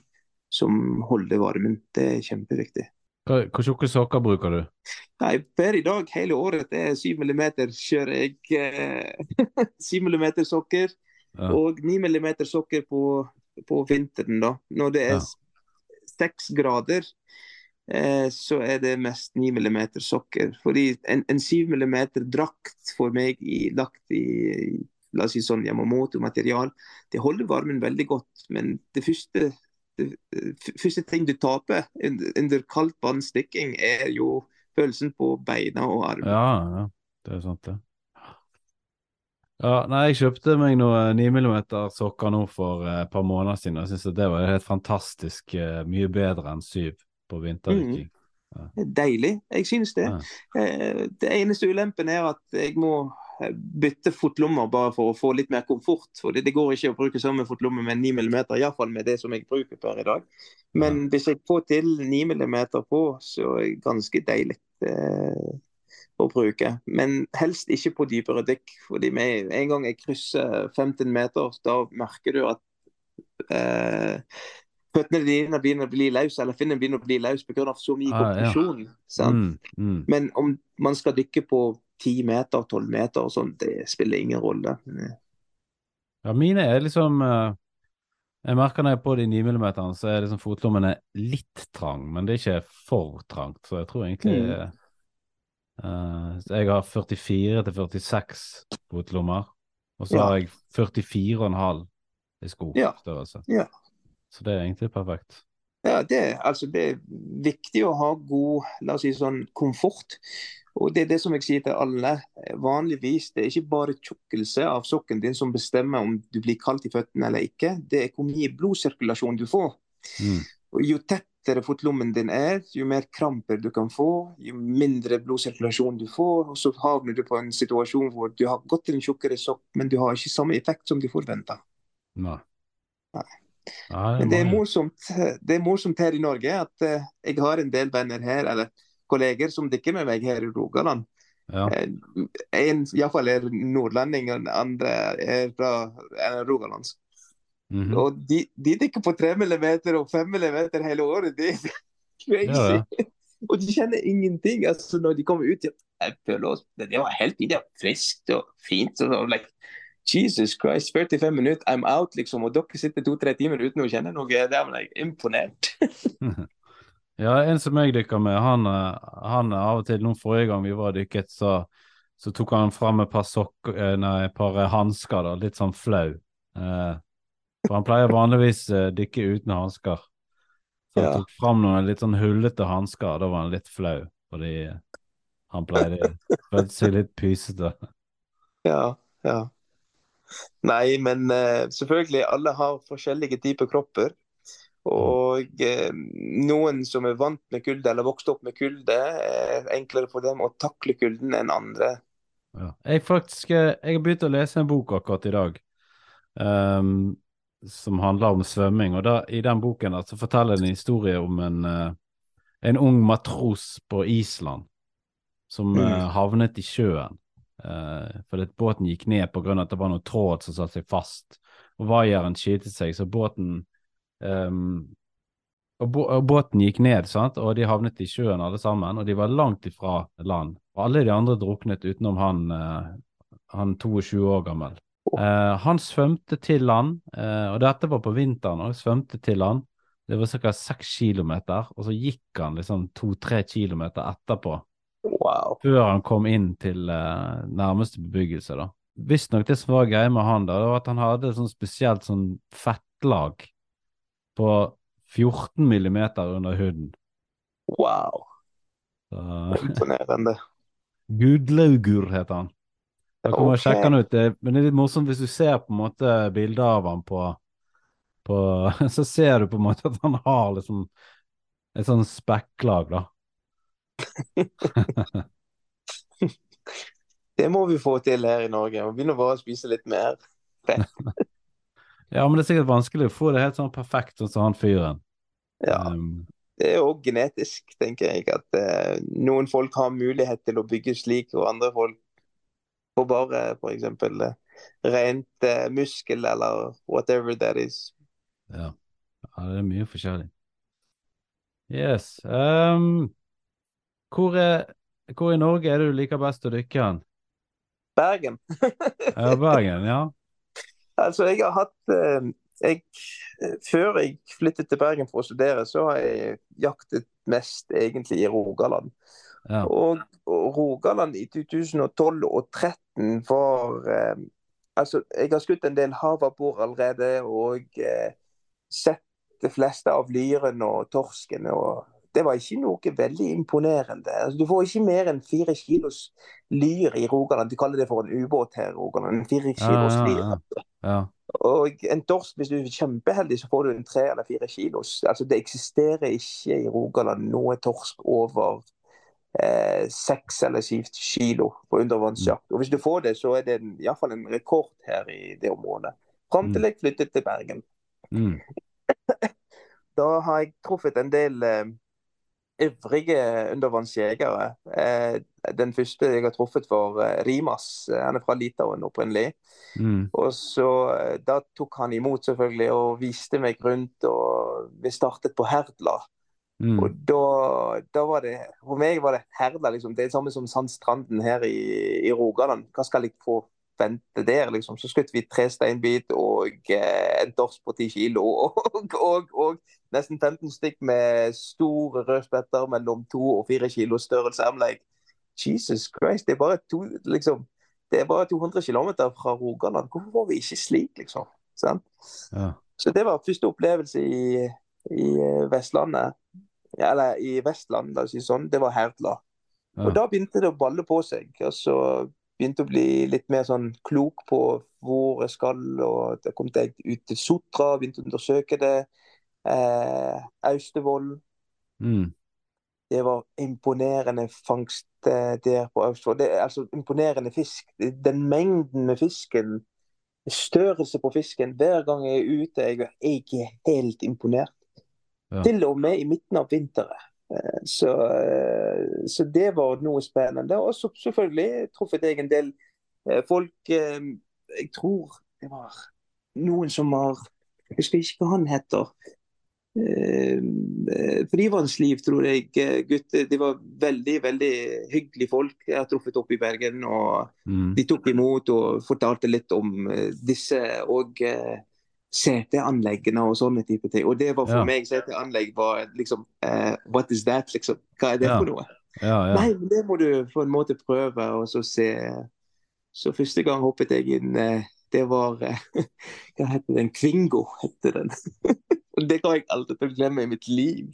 Speaker 1: som holder varmen. Det er kjempeviktig.
Speaker 2: Hva- Hvor tjukke sokker bruker du?
Speaker 1: Nei, per i dag, hele året, det er 7 millimeter kjører jeg. Eh, 7 millimeter sokker
Speaker 2: Ja.
Speaker 1: og 9 millimeter sokker på, på vinteren, da. Når det er
Speaker 2: Ja.
Speaker 1: grader, eh, så er det mest 9 millimeter sokker. Fordi en, en 7 millimeter drakt for meg i, lagt i la oss si sånn Yamamoto-material, det holder varmen veldig godt. Men det første, det, første ting du taper under, under kaldt vannstikking, er jo følelsen på beina og armen.
Speaker 2: Ja, ja, det er sant, det. Ja, nei, jeg kjøpte meg noen 9 mm sokker nå for eh, et par måneder siden. Jeg syns det var helt fantastisk eh, mye bedre enn 7 på vinterdykking.
Speaker 1: Det er Deilig. Jeg synes det.
Speaker 2: Ja.
Speaker 1: Eh, Det eneste ulempen er at jeg må bytte fotlommer bare for å få litt mer komfort. For det går ikke å bruke samme fotlomme med 9 mm, iallfall med det som jeg bruker per i dag. Men hvis jeg får til 9 mm på, så er det ganske deilig å bruke. Men helst ikke på dypere dykk. fordi med en gang jeg krysser 15 meter, da merker du at eh, føttene dine begynner å bli løs, eller finnen begynner å bli løs pga. så mye
Speaker 2: Ah, ja.
Speaker 1: kompresjon. sant?
Speaker 2: Mm, mm.
Speaker 1: Men om man skal dykke på 10 meter, 12 meter og sånn, det spiller ingen rolle.
Speaker 2: Ja, mine er liksom eh, Jeg merker når jeg er på de 9 mm, så er liksom fotlommene litt trang, men det er ikke for trangt. Så jeg tror egentlig
Speaker 1: Mm.
Speaker 2: Så Jeg har 44 til 46 fotlommer, og så
Speaker 1: Ja.
Speaker 2: har jeg 44,5 i skostørrelse.
Speaker 1: Ja.
Speaker 2: Så det er egentlig perfekt.
Speaker 1: Ja, det, altså, det er viktig å ha god la oss si sånn, komfort. Og Det er det som jeg sier til alle. Vanligvis det er ikke bare tjukkelse av sokken din som bestemmer om du blir kaldt i føttene eller ikke. Det er hvor mye blodsirkulasjon du får.
Speaker 2: Mm.
Speaker 1: Og Jo tettere fotlommen din er, jo mer kramper du kan få, jo mindre blodsirkulasjon du får. Og så havner du på en situasjon hvor du har gått til en tjukkere sokk, men du har ikke samme effekt som du forventa.
Speaker 2: Nei.
Speaker 1: Nei. Men det er morsomt, det er morsomt her i Norge at uh, jeg har en del venner her, eller kolleger som dykker med meg her i Rogaland.
Speaker 2: Ja.
Speaker 1: Eh, En iallfall er nordlending, og andre er fra er rogalandsk.
Speaker 2: Mhm.
Speaker 1: Og de, de dykker på tre millimeter og fem millimeter hele året. Det er crazy.
Speaker 2: Ja,
Speaker 1: Og de kjenner ingenting. Altså, når de kommer ut jeg føler oss, Det var helt det var friskt og fint. Og, og, like, Jesus Christ, 45 minutter, I'm out, liksom. Og dere sitter to-tre timer uten å kjenne noe. Det er like, imponert.
Speaker 2: Ja, en som jeg dykker med, han, eh, han er av og til, nå forrige gang vi var dykket, så, så tok han fram et par sokk, eh, nei, et par eh, hansker, da, litt sånn flau. Eh, for han pleier vanligvis uh, dykke uten hansker. Så han
Speaker 1: Ja.
Speaker 2: tok fram noen litt sånn hullete hansker, da var han litt flau, fordi uh, han pleide å seg litt pysete.
Speaker 1: Ja, ja. Nei, men uh, selvfølgelig, alle har forskjellige typer kropper. Og eh, noen som er vant med kulde, eller vokst opp med kulde, er enklere for dem å takle kulden enn andre.
Speaker 2: Ja. Jeg faktisk, eh, jeg har begynt å lese en bok akkurat i dag, ehm, som handler om svømming, og da, i den boken da, så forteller en historie om en, eh, en ung matros på Island, som
Speaker 1: Mm.
Speaker 2: eh, havnet i sjøen, eh, fordi båten gikk ned av at det var noe tråd som satte seg fast, og vaieren skilte seg, så båten um, og, bå og båten gikk ned, sant? og de havnet i sjøen alle sammen, og de var langt ifra land. Og alle de andre druknet utenom han, han 22 år gammel. Eh, han svømte til land, eh, og dette var på vinteren, òg. svømte til land. Det var ca. seks kilometer, og så gikk han liksom to-tre kilometer etterpå,
Speaker 1: Wow.
Speaker 2: før han kom inn til eh, nærmeste bebyggelse. da. Visstnok det som var greia med han, da, det var at han hadde et sånn spesielt sånn fettlag på 14 millimeter under huden.
Speaker 1: wow.
Speaker 2: Så,
Speaker 1: Imponerende.
Speaker 2: Gudlaugur heter han. Da kan
Speaker 1: okay.
Speaker 2: Sjekke han ut. Det, men det er litt morsomt hvis du ser på en måte bilder av han på, på Så ser du på en måte at han har liksom et sånn spekklag, da.
Speaker 1: Det må vi få til her i Norge. Vi begynner bare å spise litt mer.
Speaker 2: Ja, men det er sikkert vanskelig å få det helt sånn perfekt sånn som han fyren.
Speaker 1: Ja.
Speaker 2: Um,
Speaker 1: Det er òg genetisk, tenker jeg. At uh, noen folk har mulighet til å bygge slik, og andre folk får bare f.eks. Eh, rent eh, muskel eller whatever that is.
Speaker 2: ja. ja, det er mye forskjellig. Yes. Um, hvor, er, hvor i Norge er det du liker best å dykke hen?
Speaker 1: Bergen.
Speaker 2: Ja, Bergen, ja.
Speaker 1: Altså, jeg har hatt eh, jeg, Før jeg flyttet til Bergen for å studere, så har jeg jaktet mest egentlig i Rogaland.
Speaker 2: Ja.
Speaker 1: Og, og Rogaland i 2012 og 2013 var eh, Altså, jeg har skutt en del havabbor allerede og eh, sett de fleste av lyrene og torsken. og Det var ikke noe veldig imponerende. Altså, du får ikke mer enn fire kilos lyr i Rogaland. De kaller det for en ubåt her i Rogaland. En fire kilos
Speaker 2: Ja, ja,
Speaker 1: lyr.
Speaker 2: ja.
Speaker 1: Og en torsk, hvis du er kjempeheldig, så får du en tre eller fire kilos. Altså, det eksisterer ikke i Rogaland noe torsk over seks eller syv kilo på undervannsjakt. Og hvis du får det, så er det iallfall en rekord her i det området. Fram til jeg flyttet til Bergen.
Speaker 2: Mm.
Speaker 1: Da har jeg truffet en del eh, ivrige undervannsjegere. Eh, den første jeg har truffet, var eh, Rimas. Han er fra Litauen opprinnelig.
Speaker 2: Mm.
Speaker 1: Og så eh, Da tok han imot selvfølgelig og viste meg rundt. og Vi startet på Herdla.
Speaker 2: Mm.
Speaker 1: Og da, da var det For meg var det herda, liksom, Det er det samme som Sandstranden her i, i Rogaland. Hva skal jeg få vente der, liksom? Så skutt vi tre steinbit og eh, en dors på ti kilo. Og, og, og nesten 15 stykk med store rødspetter mellom to og fire kilo størrelse. I'm like, Jesus Christ, det er bare to, liksom det er bare 200 km fra Rogaland. Hvorfor var vi ikke slik, liksom?
Speaker 2: Ja.
Speaker 1: Så det var første opplevelse i, i eh, Vestlandet. Eller i Vestland, la oss si sånn. Det var Herdla.
Speaker 2: Ja.
Speaker 1: Og da begynte det å balle på seg. Og så begynte å bli litt mer sånn klok på hvor jeg skal. Og da kom jeg ut til Sotra, begynte å undersøke det. Eh, Austevoll.
Speaker 2: Mm.
Speaker 1: Det var imponerende fangst eh, der på Austevoll. Det er altså imponerende fisk. Den mengden med fisken, størrelse på fisken Hver gang jeg er ute, jeg er ikke helt imponert.
Speaker 2: Ja.
Speaker 1: Til og med i midten av vinteren. Eh, Så, eh, så det var noe spennende. Og så selvfølgelig truffet jeg en del eh, folk Jeg tror det var noen som var Jeg husker ikke hva han heter. Frivannsliv, tror jeg. Gutter. De var veldig, veldig hyggelige folk jeg har truffet opp i Bergen. og
Speaker 2: Mm.
Speaker 1: de tok imot og fortalte litt om disse og CT-anleggene og sånne type ting. Og det var for
Speaker 2: Ja.
Speaker 1: meg CT-anlegg var liksom uh, What is that, liksom? Hva er det
Speaker 2: Ja.
Speaker 1: for noe?
Speaker 2: Ja, ja.
Speaker 1: Nei, men det må du på en måte prøve og så se. Så første gang hoppet jeg inn, uh, det var uh, Hva heter den? Kvingo, heter den. det kan jeg aldri glemme i mitt liv.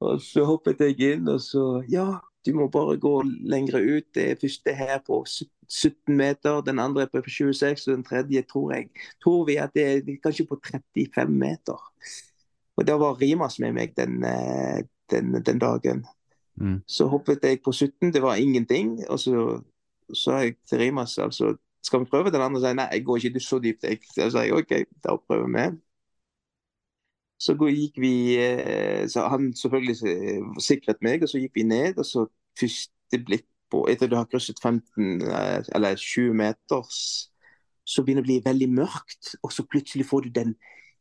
Speaker 1: Og så hoppet jeg inn, og så Ja, du må bare gå lengre ut. Det er første her på 17 meter, den andre på 26, og den tredje tror jeg tror vi at det er kanskje på 35 meter. Og da var Rimas med meg den, eh, den, den dagen.
Speaker 2: Mm.
Speaker 1: Så hoppet jeg på 17, det var ingenting. Og så sa jeg til Rimas altså, skal vi prøve? Den andre sa nei, jeg går ikke så dypt. Jeg, så sa jeg OK, da prøver vi. Så gikk vi eh, så Han selvfølgelig sikret meg, og så gikk vi ned. Og så første blikk på Etter du har krysset 15 eh, eller 20 meters, så begynner det å bli veldig mørkt. Og så plutselig får du den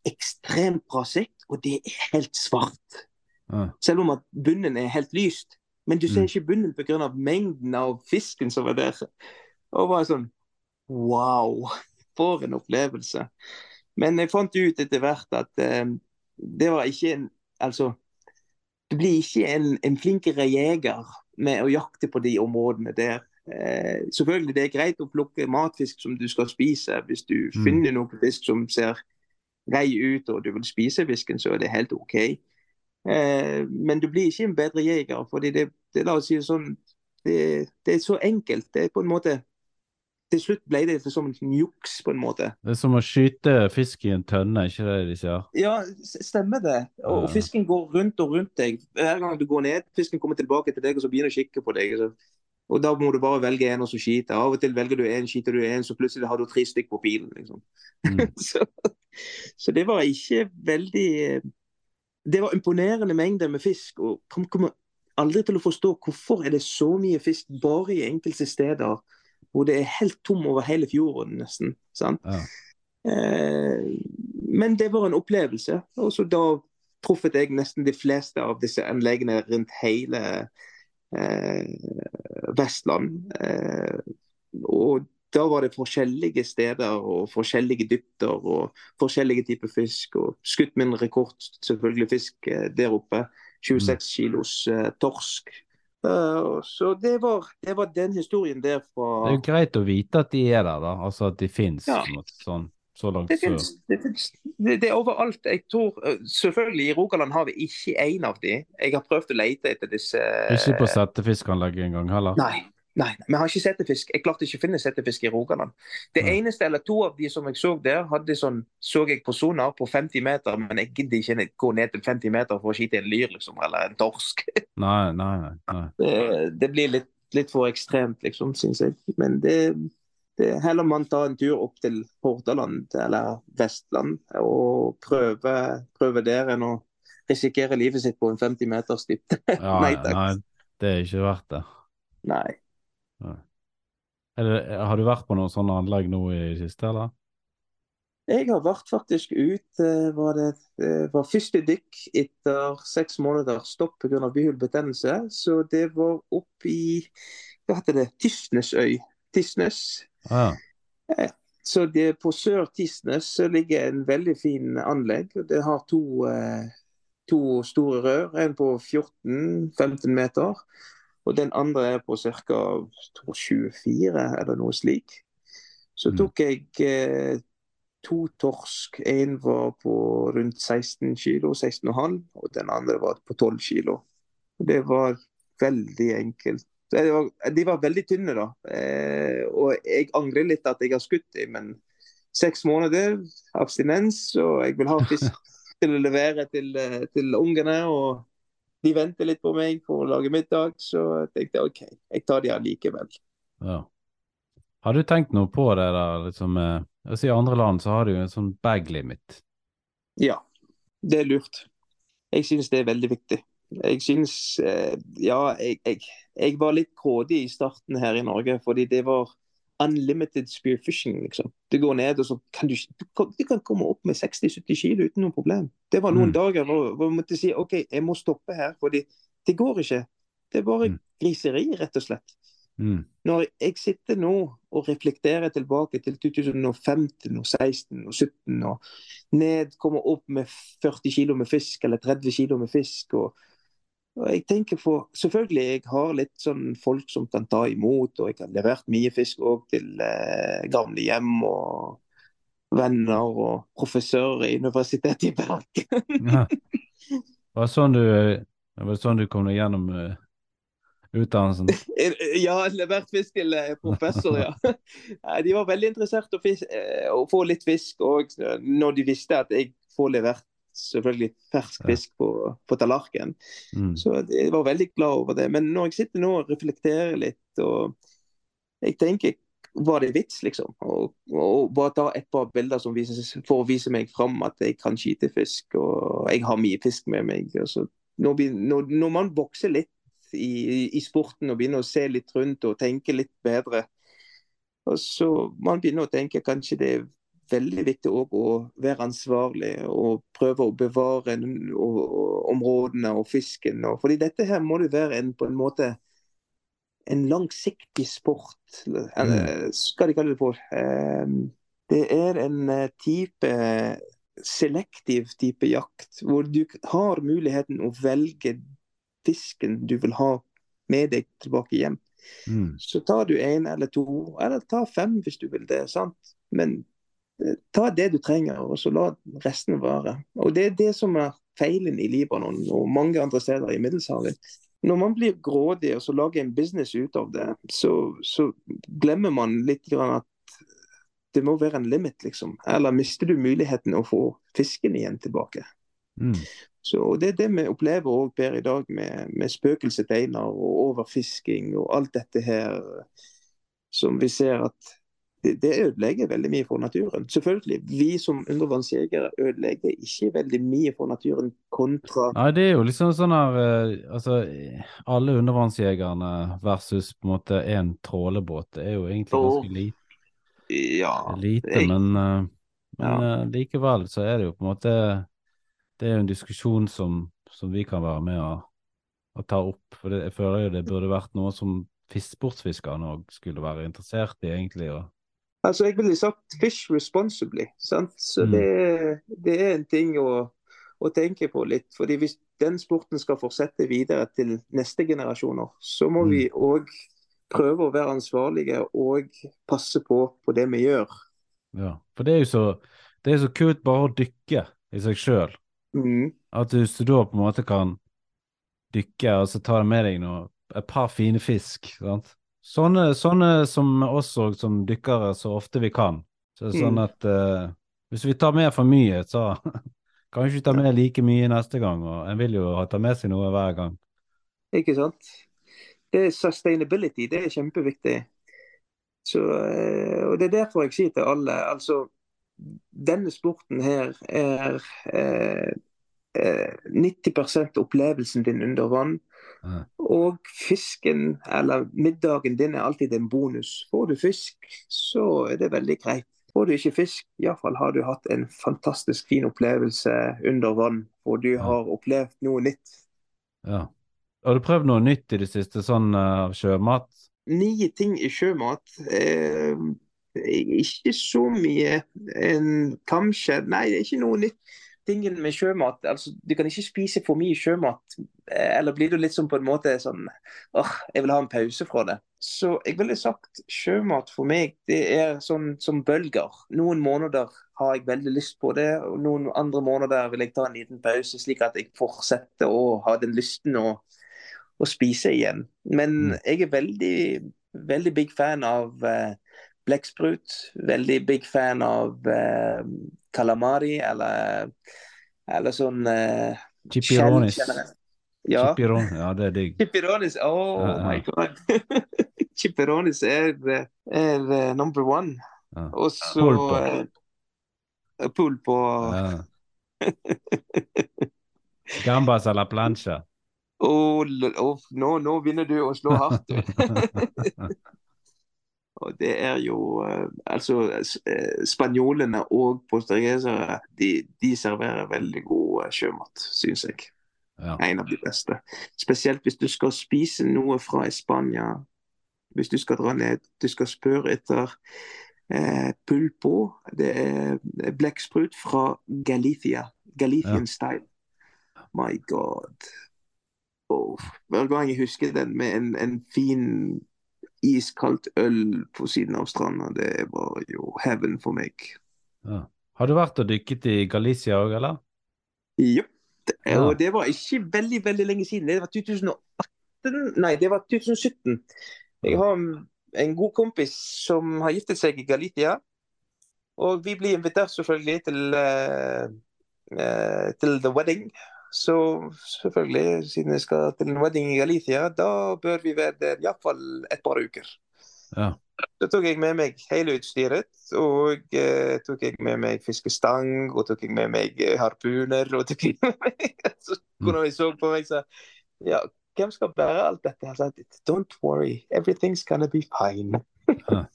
Speaker 1: ekstremt bra sikt, og det er helt svart.
Speaker 2: Ja.
Speaker 1: Selv om at bunnen er helt lyst. Men du ser
Speaker 2: Mm.
Speaker 1: ikke bunnen pga. mengden av fisken som var der. Og bare sånn Wow! For en opplevelse. Men jeg fant ut etter hvert at eh, det var ikke en Altså, du blir ikke en, en flinkere jeger med å jakte på de områdene der. Eh, selvfølgelig det er greit å plukke matfisk som du skal spise. Hvis du
Speaker 2: Mm.
Speaker 1: finner noe fisk som ser grei ut og du vil spise fisken, så er det helt OK. Eh, men du blir ikke en bedre jeger, fordi det, det la oss si sånn, det, det er så enkelt. Det er på en måte Til slutt ble det som en juks, på en måte.
Speaker 2: Det er som å skyte fisk i en tønne, ikke det de sier?
Speaker 1: Ja, stemmer det. Og, og fisken går rundt og rundt deg. Hver gang du går ned, fisken kommer tilbake til deg og så begynner å kikke på deg. Så. Og da må du bare velge en og så skyte. Av og til velger du en, skyter du en, så plutselig har du tre stykk på pilen. liksom.
Speaker 2: Mm.
Speaker 1: så, så det var ikke veldig eh, Det var imponerende mengder med fisk. og kom, kommer aldri til å forstå hvorfor er det så mye fisk bare i enkelte steder hvor det er helt tom over hele fjorden, nesten. sant?
Speaker 2: Ja.
Speaker 1: Eh, men det var en opplevelse. Og så da truffet jeg nesten de fleste av disse anleggene rundt hele eh, Vestland. Eh, og da var det forskjellige steder og forskjellige dypter og forskjellige typer fisk. Og skutt min rekord, selvfølgelig fisk eh, der oppe. 26 kilos eh, torsk. Eh, så det var, det var den historien der fra
Speaker 2: Det er jo greit å vite at de er der, da. Altså at de fins
Speaker 1: Ja.
Speaker 2: sånn, så langt
Speaker 1: Det finnes, det, finnes, det, det er overalt. Jeg tror, eh, selvfølgelig I Rogaland har vi ikke én av de. Jeg har prøvd å lete etter disse
Speaker 2: Ikke på settefiskanlegget engang heller?
Speaker 1: Nei. Nei, vi har ikke settefisk. Jeg klarte ikke å finne settefisk i Rogaland. Det
Speaker 2: ja.
Speaker 1: eneste eller to av de som jeg så der, hadde sånn, så jeg på sonar på 50 meter, men jeg gidder ikke gå ned til 50 meter for å skyte en lyr liksom, eller en torsk.
Speaker 2: Nei, nei, nei. nei.
Speaker 1: Det, det blir litt, litt for ekstremt, liksom, syns jeg. Men det, det heller man tar en tur opp til Hordaland eller Vestland og prøver prøve der enn å risikere livet sitt på en 50 meters dybde.
Speaker 2: Ja,
Speaker 1: Nei, takk.
Speaker 2: nei, det er ikke verdt det.
Speaker 1: Nei.
Speaker 2: Det. Har du vært på noen sånne anlegg nå i det siste, eller?
Speaker 1: Jeg har vært faktisk ut eh, var det eh, var første dykk etter seks måneder stopp pga. bihulebetennelse. Så det var opp i hva heter det, Tysnesøy. Tysnes.
Speaker 2: Ah, ja.
Speaker 1: Så det, på Sør-Tisnes ligger en veldig fin anlegg. Det har to, eh, to store rør. En på 14-15 meter. Og den andre er på ca. 24, eller noe slik. Så
Speaker 2: Mm.
Speaker 1: tok jeg eh, to torsk. En var på rundt 16 kilo, 16,5, og den andre var på 12 kilo. Og Det var veldig enkelt. Det var, de var veldig tynne, da. Eh, og jeg angrer litt at jeg har skutt dem, men seks måneder abstinens, og jeg vil ha fisk til å levere til, eh, til ungene. Og de venter litt på meg for å lage middag, så jeg tenkte OK, jeg tar de allikevel.
Speaker 2: ja. Har du tenkt noe på det der, liksom eh, altså I andre land så har de jo en sånn bag limit.
Speaker 1: Ja, det er lurt. Jeg syns det er veldig viktig. Jeg syns eh, Ja, jeg, jeg, jeg var litt grådig i starten her i Norge, fordi det var unlimited spearfishing, liksom. Du går ned, og så kan du, du, kan, du kan komme opp med 60-70 kilo uten noe problem. Det var noen
Speaker 2: Mm.
Speaker 1: dager hvor, hvor jeg måtte si OK, jeg må stoppe her, for det går ikke. Det er bare
Speaker 2: Mm.
Speaker 1: griseri, rett og slett.
Speaker 2: Mm.
Speaker 1: Når jeg sitter nå og reflekterer tilbake til 2015 og 16 og 17 og ned, kommer opp med 40 kilo med fisk eller 30 kilo med fisk og, og jeg tenker på, Selvfølgelig jeg har litt sånn folk som kan ta imot, og jeg har levert mye fisk òg til eh, gamle hjem og venner og professører i Universitetet i Bergen.
Speaker 2: Ja. Var det sånn du, var det sånn du kom deg gjennom uh, utdannelsen?
Speaker 1: Ja, levert fisk til eh, professor, ja. De var veldig interessert i å, eh, å få litt fisk, og når de visste at jeg får levert selvfølgelig fersk fisk på, på tallerkenen.
Speaker 2: Mm.
Speaker 1: Så jeg var veldig glad over det. Men når jeg sitter nå og reflekterer litt, og jeg tenker var det vits, liksom? Og, og bare ta et par bilder som vises, for å vise meg fram at jeg kan skyte fisk, og jeg har mye fisk med meg. Og så, når, vi- når, når man vokser litt i, i sporten og begynner å se litt rundt og tenke litt bedre, og så man begynner å tenke kanskje det er veldig viktig å være ansvarlig og prøve å bevare områdene og fisken. Fordi dette her må det være en, på en måte en langsiktig sport, eller skal de kalle det for. Eh, Det er en eh, type selektiv type jakt, hvor du har muligheten å velge fisken du vil ha med deg tilbake hjem.
Speaker 2: Mm.
Speaker 1: Så tar du en eller to, eller ta fem hvis du vil det. sant? Men ta det du trenger, og så la resten være. Og Det er det som er feilen i Libanon og mange andre steder i Middelshavet. Når man blir grådig og så lager en business ut av det, så, så glemmer man litt grann at det må være en limit, liksom. Eller mister du muligheten å få fisken igjen tilbake.
Speaker 2: Mm.
Speaker 1: Så Det er det vi opplever også Per i dag, med, med spøkelseteiner og overfisking og alt dette her som vi ser at det, det ødelegger veldig mye for naturen. Selvfølgelig, vi som undervannsjegere ødelegger ikke veldig mye for naturen kontra
Speaker 2: Nei, det er jo liksom sånn her eh, Altså, alle undervannsjegerne versus på en måte én trålebåt, det er jo egentlig ganske lite.
Speaker 1: Ja.
Speaker 2: lite
Speaker 1: jeg-
Speaker 2: men, eh, men
Speaker 1: Ja.
Speaker 2: eh, likevel så er det jo på en måte Det er jo en diskusjon som, som vi kan være med å, å ta opp. For det, jeg føler jo det burde vært noe som fisk- sportsfiskerne òg skulle være interessert i, egentlig. Og,
Speaker 1: Altså, jeg ville sagt 'fish responsibly'. sant? Så
Speaker 2: Mm.
Speaker 1: det, det er en ting å, å tenke på litt. fordi Hvis den sporten skal fortsette videre til neste generasjoner, så må
Speaker 2: Mm.
Speaker 1: vi òg prøve å være ansvarlige og passe på på det vi gjør.
Speaker 2: ja. For det er jo så, det er så kult bare å dykke i seg sjøl.
Speaker 1: Mm.
Speaker 2: At du da på en måte kan dykke, og så ta med deg noe, et par fine fisk. sant? Sånne, sånne som oss òg, som dykkere, så ofte vi kan. Så sånn
Speaker 1: Mm.
Speaker 2: at uh, hvis vi tar med for mye, så kan vi ikke ta med like mye neste gang. Og en vil jo ta med seg noe hver gang.
Speaker 1: Ikke sant? Det er sustainability, det er kjempeviktig. Så, eh, og Det er derfor jeg sier til alle altså Denne sporten her er eh, eh, 90% opplevelsen din under vann. Og fisken, eller middagen din, er alltid en bonus. Får du fisk, så er det veldig greit. Får du ikke fisk, iallfall har du hatt en fantastisk fin opplevelse under vann. Og du har opplevd noe nytt.
Speaker 2: Ja. Har du prøvd noe nytt i det siste, sånn av av sjømat?
Speaker 1: nye ting i sjømat. Eh, ikke så mye. En, kanskje Nei, det er ikke noe nytt. Tingen med sjømat altså, Du kan ikke spise for mye sjømat. Eh, eller blir du litt sånn på en måte sånn åh, jeg vil ha en pause fra det. Så jeg ville sagt sjømat for meg, det er sånn som bølger. Noen måneder har jeg veldig lyst på det, og noen andre måneder vil jeg ta en liten pause, slik at jeg fortsetter å ha den lysten å, å spise igjen. Men
Speaker 2: Mm.
Speaker 1: jeg er veldig, veldig big fan av eh, blekksprut. Veldig big fan av eh, calamari, eller, eller sånn eh,
Speaker 2: Chipironis.
Speaker 1: Ja.
Speaker 2: Chipiron, ja, det er digg.
Speaker 1: Chipironis, oh
Speaker 2: Ja, ja.
Speaker 1: my god. Chipironis er, er eh, number one.
Speaker 2: Ja.
Speaker 1: Og så
Speaker 2: Pulpo.
Speaker 1: eh, Pulpo.
Speaker 2: Ja. Gambas eller plancha.
Speaker 1: Oh, oh, nå, nå begynner du å slå hardt, du. Og det er jo eh, Altså, eh, spanjolene og portugisere de, de, serverer veldig god eh, sjømat, syns jeg. Ja. En av de beste. Spesielt hvis du skal spise noe fra Spania. Hvis du skal dra ned, du skal spørre etter eh, pulpo. Det er blekksprut fra Galicia. Galician ja. style. My God. Oh, hver gang jeg husker den med en, en fin iskaldt øl på siden av stranda, det var jo heaven for meg.
Speaker 2: Ja. Har du vært og dykket i Galicia òg, eller?
Speaker 1: Ja. Ja. Og det var ikke veldig veldig lenge siden. Det var 2018 Nei, det var 2017. Jeg har en god kompis som har giftet seg i Galicia. Og vi blir invitert selvfølgelig til, uh, uh, til the wedding. Så selvfølgelig, siden jeg skal til en wedding i Galicia, da bør vi være der iallfall et par uker.
Speaker 2: Ja.
Speaker 1: Da tok jeg med meg hele utstyret, og eh, tok jeg med meg fiskestang, og tok jeg med meg eh, harpuner. og tok jeg med meg, Så kunne vi så på meg sa ja, hvem skal bære alt dette? Jeg sa don't worry, everything's gonna be fine. Ja.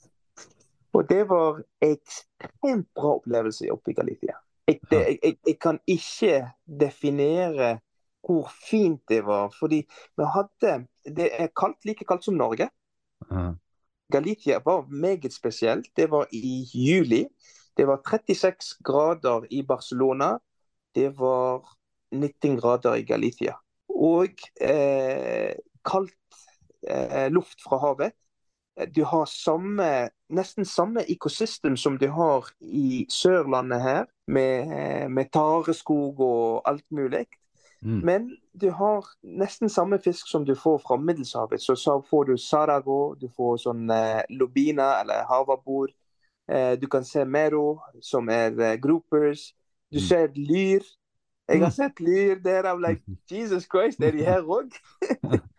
Speaker 1: og det var ekstremt bra opplevelse oppe i Galicia. Jeg, det, jeg, jeg, kan ikke definere hvor fint det var. Fordi vi hadde Det er kaldt, like kaldt som Norge. Galicia var meget spesielt. Det var i juli. Det var 36 grader i Barcelona. Det var 19 grader i Galicia. Og eh, kaldt eh, luft fra havet. Du har samme, nesten samme ekosystem som du har i Sørlandet her med, med tareskog og alt mulig. Mm. Men du har nesten samme fisk som du får fra Middelshavet. Så, så får du sarago, du får sånn eh, lobina eller havabbor. Eh, du kan se mero, som er eh, groupers. Du mm. ser lyr. Jeg har mm. sett lyr der. I'm like, Jesus Christ, er de her òg?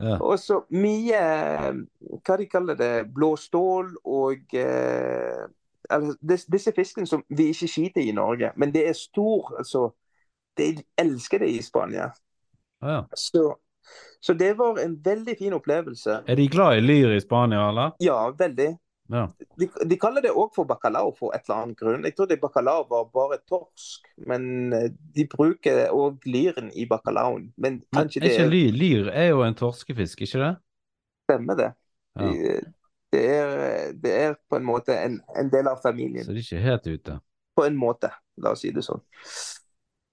Speaker 1: ja. Og så mye Hva de kaller det? Blå stål og eh, altså, disse fiskene som vi ikke skyter i Norge, men det er stor altså, De elsker det i Spania.
Speaker 2: Ja.
Speaker 1: så, så, det var en veldig fin opplevelse.
Speaker 2: Er de glad i lyr i Spania, eller?
Speaker 1: Ja, veldig.
Speaker 2: Ja.
Speaker 1: De, de, kaller det òg for bacalao for et eller annet grunn. Jeg trodde bacalao var bare torsk, men eh, de bruker òg lyren i bacalaoen. Men kanskje
Speaker 2: men, det lyr, lyr er jo en torskefisk, ikke det?
Speaker 1: Stemmer det. Ja. De, det er, det er på en måte en, en, del av familien.
Speaker 2: Så de er ikke helt ute?
Speaker 1: På en måte, la oss si det sånn.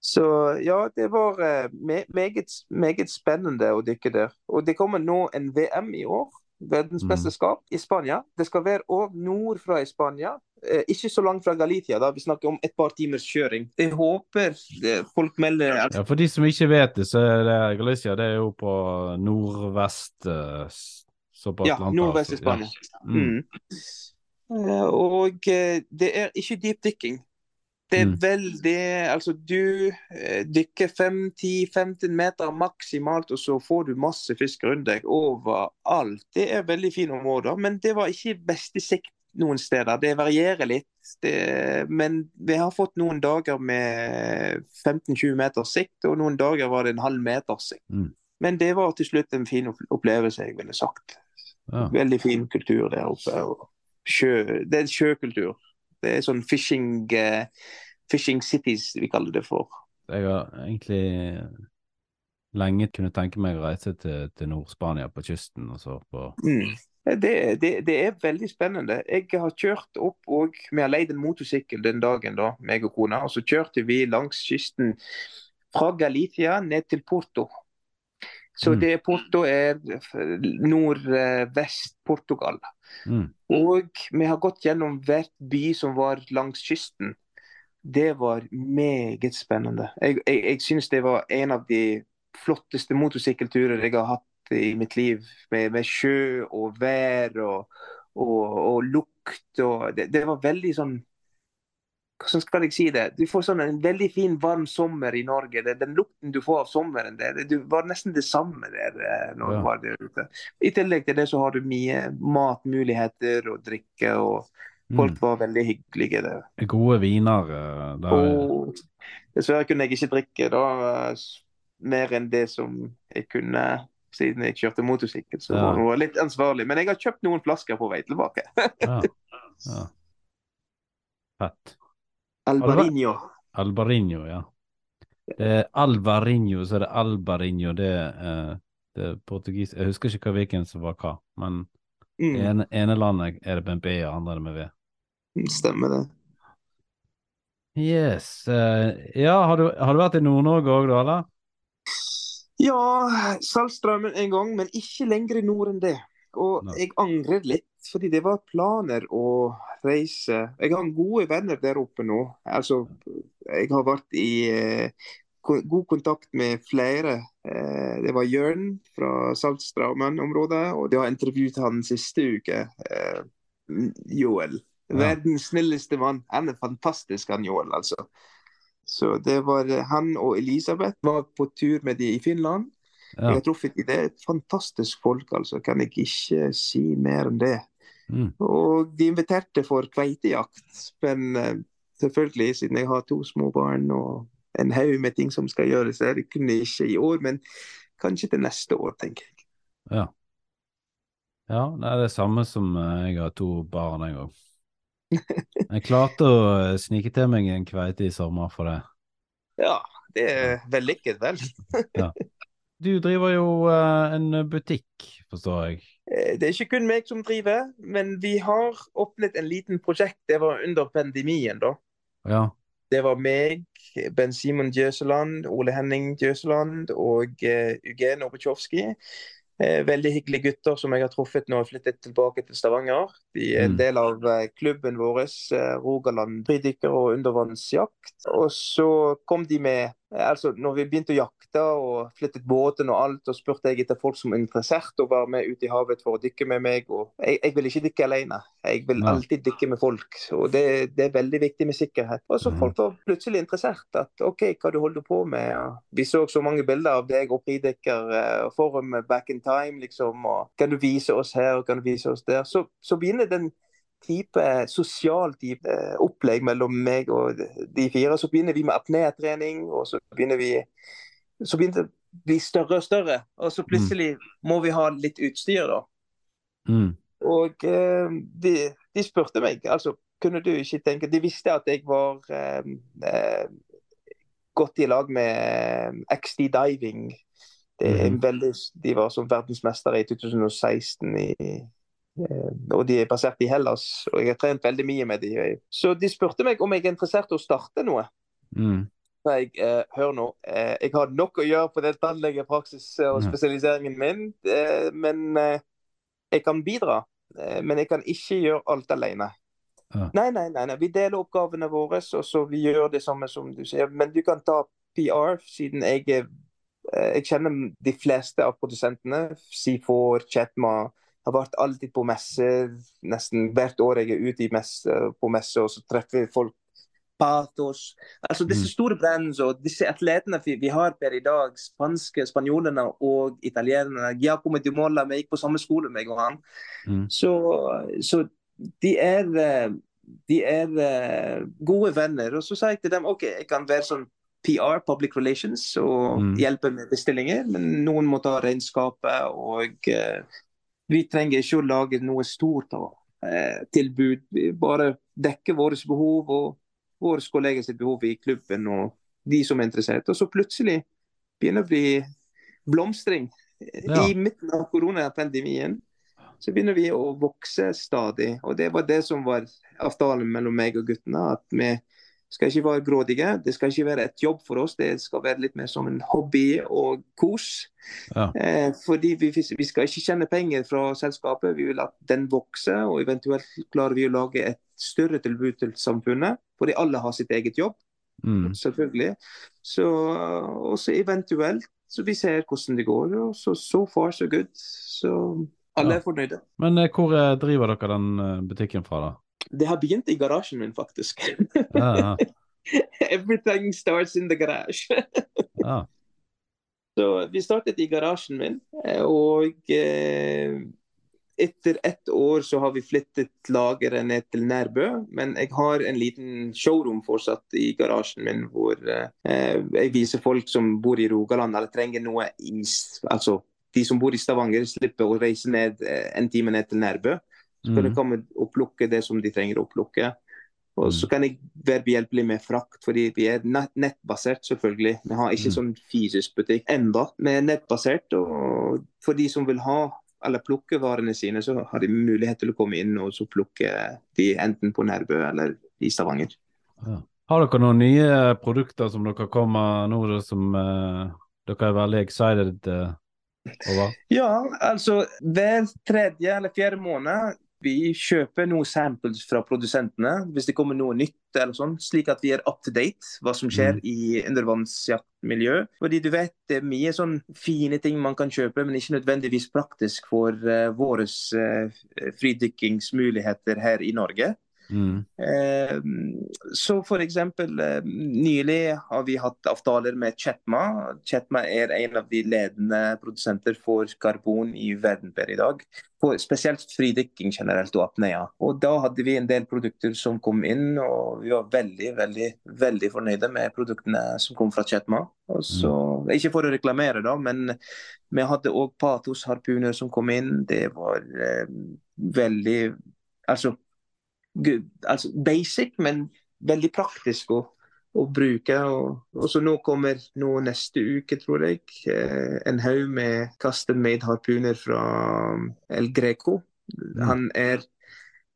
Speaker 1: Så ja, det var uh, meget, meget, spennende å dykke der. Og det kommer nå en VM i år. Verdensmesterskap mm. i Spania. Det skal være òg nord fra Spania. Eh, ikke så langt fra Galicia, da. Vi snakker om et par timers kjøring. Jeg håper det, folk melder
Speaker 2: Ja, For de som ikke vet det, så er det Galicia det er jo på nordvest eh,
Speaker 1: så på Ja, nordvest i Spania. Ja. Mm. Mm. Uh, og det er ikke dypdykking. Det er mm. veldig Altså, du uh, dykker 5-10-15 meter maksimalt, og så får du masse fisk rundt deg overalt. Det er veldig fine områder, men det var ikke beste sikt noen steder. Det varierer litt. Det, men vi har fått noen dager med 15-20 meters sikt, og noen dager var det en halv meters sikt.
Speaker 2: Mm.
Speaker 1: Men det var til slutt en fin opplevelse, jeg ville sagt. Ja. Veldig fin kultur der oppe. Sjø, det er en sjøkultur. Det er sånn fishing, uh, fishing cities, vi kaller det for.
Speaker 2: Jeg har egentlig lenge kunnet tenke meg å reise til, til Nord-Spania, på kysten. og så på...
Speaker 1: Mm. Det, det, det, er veldig spennende. Jeg har kjørt opp og Vi har leid en motorsykkel den dagen, da, meg og kona. Og så kjørte vi langs kysten fra Galicia ned til Porto. Så mm. det Porto er nordvest Portugal.
Speaker 2: Mm.
Speaker 1: Og vi har gått gjennom hvert by som var langs kysten. Det var meget spennende. Jeg, jeg, jeg synes det var en av de flotteste motorsykkelturer jeg har hatt i mitt liv. Med, med sjø og vær og, og, og lukt. Og det, det var veldig sånn hvordan skal jeg si det? Du får sånn en veldig fin, varm sommer i Norge. Det, den lukten du får av sommeren, det, det var nesten det samme der. Eh, når ja. du var der ute. I tillegg til det så har du mye matmuligheter og drikke. og Folk mm. var veldig hyggelige der.
Speaker 2: Gode viner. Eh,
Speaker 1: der... Og, dessverre kunne jeg ikke drikke da, mer enn det som jeg kunne siden jeg kjørte motorsykkel. Så
Speaker 2: Ja.
Speaker 1: var litt ansvarlig. Men jeg har kjøpt noen flasker på vei tilbake.
Speaker 2: Ja. ja. Fett.
Speaker 1: Albarinho.
Speaker 2: Albarinho, ja. Det er Alvarinho, så er det Albarinho. Det, eh, det er portugis Jeg husker ikke hvilken som var hva, men
Speaker 1: Mm,
Speaker 2: ene, ene landet er det med B, og andre er det med V.
Speaker 1: stemmer det.
Speaker 2: Yes. eh, ja, har du, har du vært i Nord-Norge òg, da, eller?
Speaker 1: Ja, Saltstraumen en gang, men ikke lenger i nord enn det. Og
Speaker 2: Nei.
Speaker 1: jeg angrer litt, fordi det var planer å reise. Jeg har gode venner der oppe nå. Altså, jeg har vært i eh, god kontakt med flere. Eh, det var Jørn fra Saltstraumen-området, og jeg har intervjuet han siste uke. Eh, Joel. Verdens snilleste mann. Han er fantastisk, han Joel, altså. Så det var eh, han og Elisabeth var på tur med de i Finland.
Speaker 2: Ja.
Speaker 1: Jeg har truffet de. Det er et fantastisk folk, altså. Kan jeg ikke si mer enn det.
Speaker 2: Mm.
Speaker 1: Og de inviterte for kveitejakt. Men eh, selvfølgelig, siden jeg har to små barn og en haug med ting som skal gjøres, så det kunne ikke i år, men kanskje til neste år, tenker jeg.
Speaker 2: Ja. Ja, det er det samme som eh, jeg har to barn, jeg òg. Jeg klarte å eh, snike til meg en kveite i sommer for det.
Speaker 1: Ja, det er vellykket, vel.
Speaker 2: Du driver jo uh, en butikk, forstår jeg.
Speaker 1: Eh, Det er ikke kun meg som driver, men vi har åpnet en liten prosjekt. Det var under pandemien, da.
Speaker 2: Ja.
Speaker 1: Det var meg, Ben Simon Djøseland, Ole Henning Djøseland og uh, Eugen Obetsjovskij. Uh, veldig hyggelige gutter som jeg har truffet når jeg flyttet tilbake til Stavanger. De er en
Speaker 2: Mm.
Speaker 1: del av uh, klubben vår, Rogaland fridykker og undervannsjakt. Og så kom de med Altså, når vi begynte å jakte og flyttet båten og alt, og spurte jeg etter folk som var interessert å være med ut i havet for å dykke med meg. Jeg, jeg vil ikke dykke alene. Jeg vil alltid dykke med folk. Og det, det er veldig viktig med sikkerhet. Og så
Speaker 2: Mhm.
Speaker 1: folk var plutselig interessert. At OK, hva du holder på med? Og vi så så mange bilder av deg og fridykker eh, forum back in time, liksom. Og kan du vise oss her, og kan du vise oss der? Så, så begynner den type sosial type eh, opplegg mellom meg og de fire. Så begynner vi med apnétrening, og så begynner vi Så begynner det å bli større og større. Og så plutselig må vi ha litt utstyr, da.
Speaker 2: Mm.
Speaker 1: Og eh, de, de spurte meg, altså kunne du ikke tenke De visste at jeg var eh, eh, godt i lag med eh, XD Diving. Det er en veldig, de var som verdensmestere i 2016 i eh, og de er basert i Hellas, og jeg har trent veldig mye med de. Så de spurte meg om jeg er interessert i å starte noe.
Speaker 2: Mm.
Speaker 1: Så jeg, eh, hør nå, eh, jeg har nok å gjøre på den tannlegepraksis og spesialiseringen min, eh, men eh, jeg kan bidra. Eh, men jeg kan ikke gjøre alt alene.
Speaker 2: Ja.
Speaker 1: Nei, nei, nei, nei, vi deler oppgavene våre, og så vi gjør det samme som du sier. Men du kan ta PR, siden jeg eh, jeg kjenner de fleste av produsentene. C4, Chetma. Har vært alltid på messer. Nesten hvert år jeg er ute i messe, på messe, og så treffer vi folk. Pathos. Altså disse
Speaker 2: Mm.
Speaker 1: store brands og disse atletene vi, vi har per i dag, spanske, spanjolene og italienerne. Giacomo Di Molla, vi gikk på samme skole, meg og han.
Speaker 2: Mm.
Speaker 1: Så, så de er eh, de er eh, gode venner. Og så sa jeg til dem OK, jeg kan være sånn PR, public relations, og
Speaker 2: Mm.
Speaker 1: hjelpe med bestillinger, men noen må ta regnskapet. Og eh, vi trenger ikke å lage noe stort av, eh, tilbud. Vi bare dekke våre behov og våre kolleger sitt behov i klubben og de som er interessert. Og så plutselig begynner det å bli blomstring.
Speaker 2: Ja.
Speaker 1: I midten av koronapandemien så begynner vi å vokse stadig. Og det var det som var avtalen mellom meg og guttene. At vi skal ikke være grådige. Det skal ikke være et jobb for oss. Det skal være litt mer som en hobby og kos.
Speaker 2: Ja.
Speaker 1: Eh, fordi vi, vi skal ikke tjene penger fra selskapet. Vi vil at den vokser, og eventuelt klarer vi å lage et større tilbud til samfunnet. Fordi alle har sitt eget jobb,
Speaker 2: Mm.
Speaker 1: selvfølgelig. Så, og så eventuelt så vi ser hvordan det går. Og så so far so good. Så alle
Speaker 2: Ja.
Speaker 1: er fornøyde.
Speaker 2: Men eh, hvor eh, driver dere den eh, butikken fra, da?
Speaker 1: Det har begynt i garasjen min, faktisk.
Speaker 2: Ah, ja.
Speaker 1: Everything starts in the garage.
Speaker 2: ah.
Speaker 1: Så vi startet i garasjen min, eh, og eh, etter ett år år så har vi flyttet lageret ned til Nærbø, men jeg har en liten showroom fortsatt i garasjen min hvor eh, jeg viser folk som bor i Rogaland eller trenger noe is. Altså de som bor i Stavanger, slipper å reise ned eh, en time ned til Nærbø. Så kan de
Speaker 2: Mm.
Speaker 1: komme og plukke det som de trenger å plukke. Og så
Speaker 2: Mm.
Speaker 1: kan jeg være behjelpelig med frakt, fordi vi er nettbasert, selvfølgelig. Vi har ikke
Speaker 2: Mm.
Speaker 1: sånn fysisk butikk enda. Vi er nettbasert, og for de som vil ha eller plukke varene sine, så har de mulighet til å komme inn og så plukke de enten på Nærbø eller i Stavanger.
Speaker 2: Ja. Har dere noen nye produkter som dere kommer nå, som eh, dere er veldig excited eh, over?
Speaker 1: Ja, altså hver tredje eller fjerde måned vi kjøper noen samples fra produsentene hvis det kommer noe nytt, eller sånn, slik at vi er up to date hva som skjer
Speaker 2: Mm.
Speaker 1: i undervannsjaktmiljø. Fordi du vet det er mye sånn fine ting man kan kjøpe, men ikke nødvendigvis praktisk for uh, våre uh, fridykkingsmuligheter her i Norge.
Speaker 2: Mm.
Speaker 1: Eh, så for eksempel eh, nylig har vi hatt avtaler med Chetma. Chetma er en av de ledende produsenter for karbon i verden per i dag. For spesielt fridykking generelt og apnea. Og da hadde vi en del produkter som kom inn, og vi var veldig, veldig, veldig fornøyde med produktene som kom fra Chetma. Og så, Ikke for å reklamere, da, men vi hadde òg Patos-harpuner som kom inn. Det var eh, veldig Altså altså basic, men veldig praktisk å, å bruke. Og, og så nå kommer nå neste uke, tror jeg, eh, en haug med custom made harpuner fra El Greco. Han er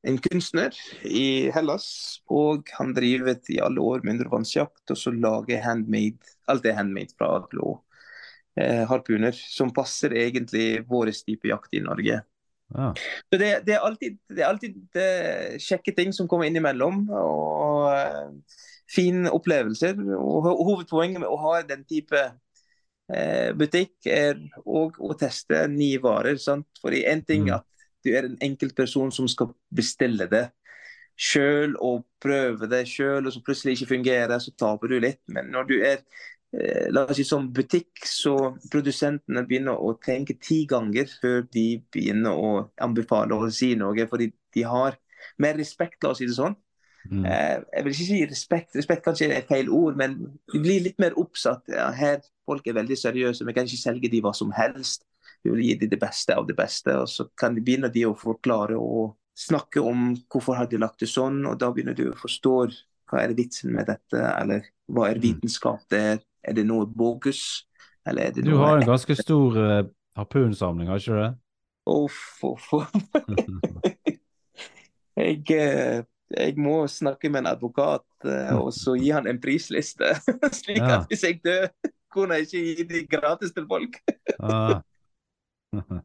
Speaker 1: en kunstner i Hellas, og han driver i alle år med undervannsjakt, og så lager handmade, alt er handmade fra blå eh, harpuner, som passer egentlig vår type jakt i Norge.
Speaker 2: Ja.
Speaker 1: Så det, det, er alltid, det er alltid eh, kjekke ting som kommer innimellom. Og og fine opplevelser. Og og hovedpoenget med å ha den type eh, butikk er òg å teste nye varer. Sant? Fordi en ting
Speaker 2: Mm.
Speaker 1: at du er en enkeltperson som skal bestille det sjøl og prøve det sjøl, og så plutselig ikke fungerer, så taper du litt. Men når du er eh, la oss si som butikk, så produsentene begynner å tenke ti ganger før de begynner å anbefale å si noe, fordi de har mer respekt, la oss si det sånn.
Speaker 2: Mm.
Speaker 1: Eh, jeg vil ikke si respekt, respekt kanskje er et feil ord, men de blir litt mer oppsatt. Ja, her folk er veldig seriøse, vi kan ikke selge de hva som helst. Vi vil gi de det beste av det beste, og så kan de begynne de å forklare og snakke om hvorfor har de lagt det sånn, og da begynner du å forstå hva er vitsen med dette, eller hva er
Speaker 2: Mm.
Speaker 1: vitenskap det er det noe bogus, eller er det
Speaker 2: Du har en ganske stor uh, harpunsamling, har ikke du det?
Speaker 1: Uff, uff, uff. jeg, eh, jeg må snakke med en advokat eh, og så gi han en prisliste. Slik
Speaker 2: Ja.
Speaker 1: at hvis jeg dør, kunne jeg ikke gi de gratis til folk.
Speaker 2: Ah.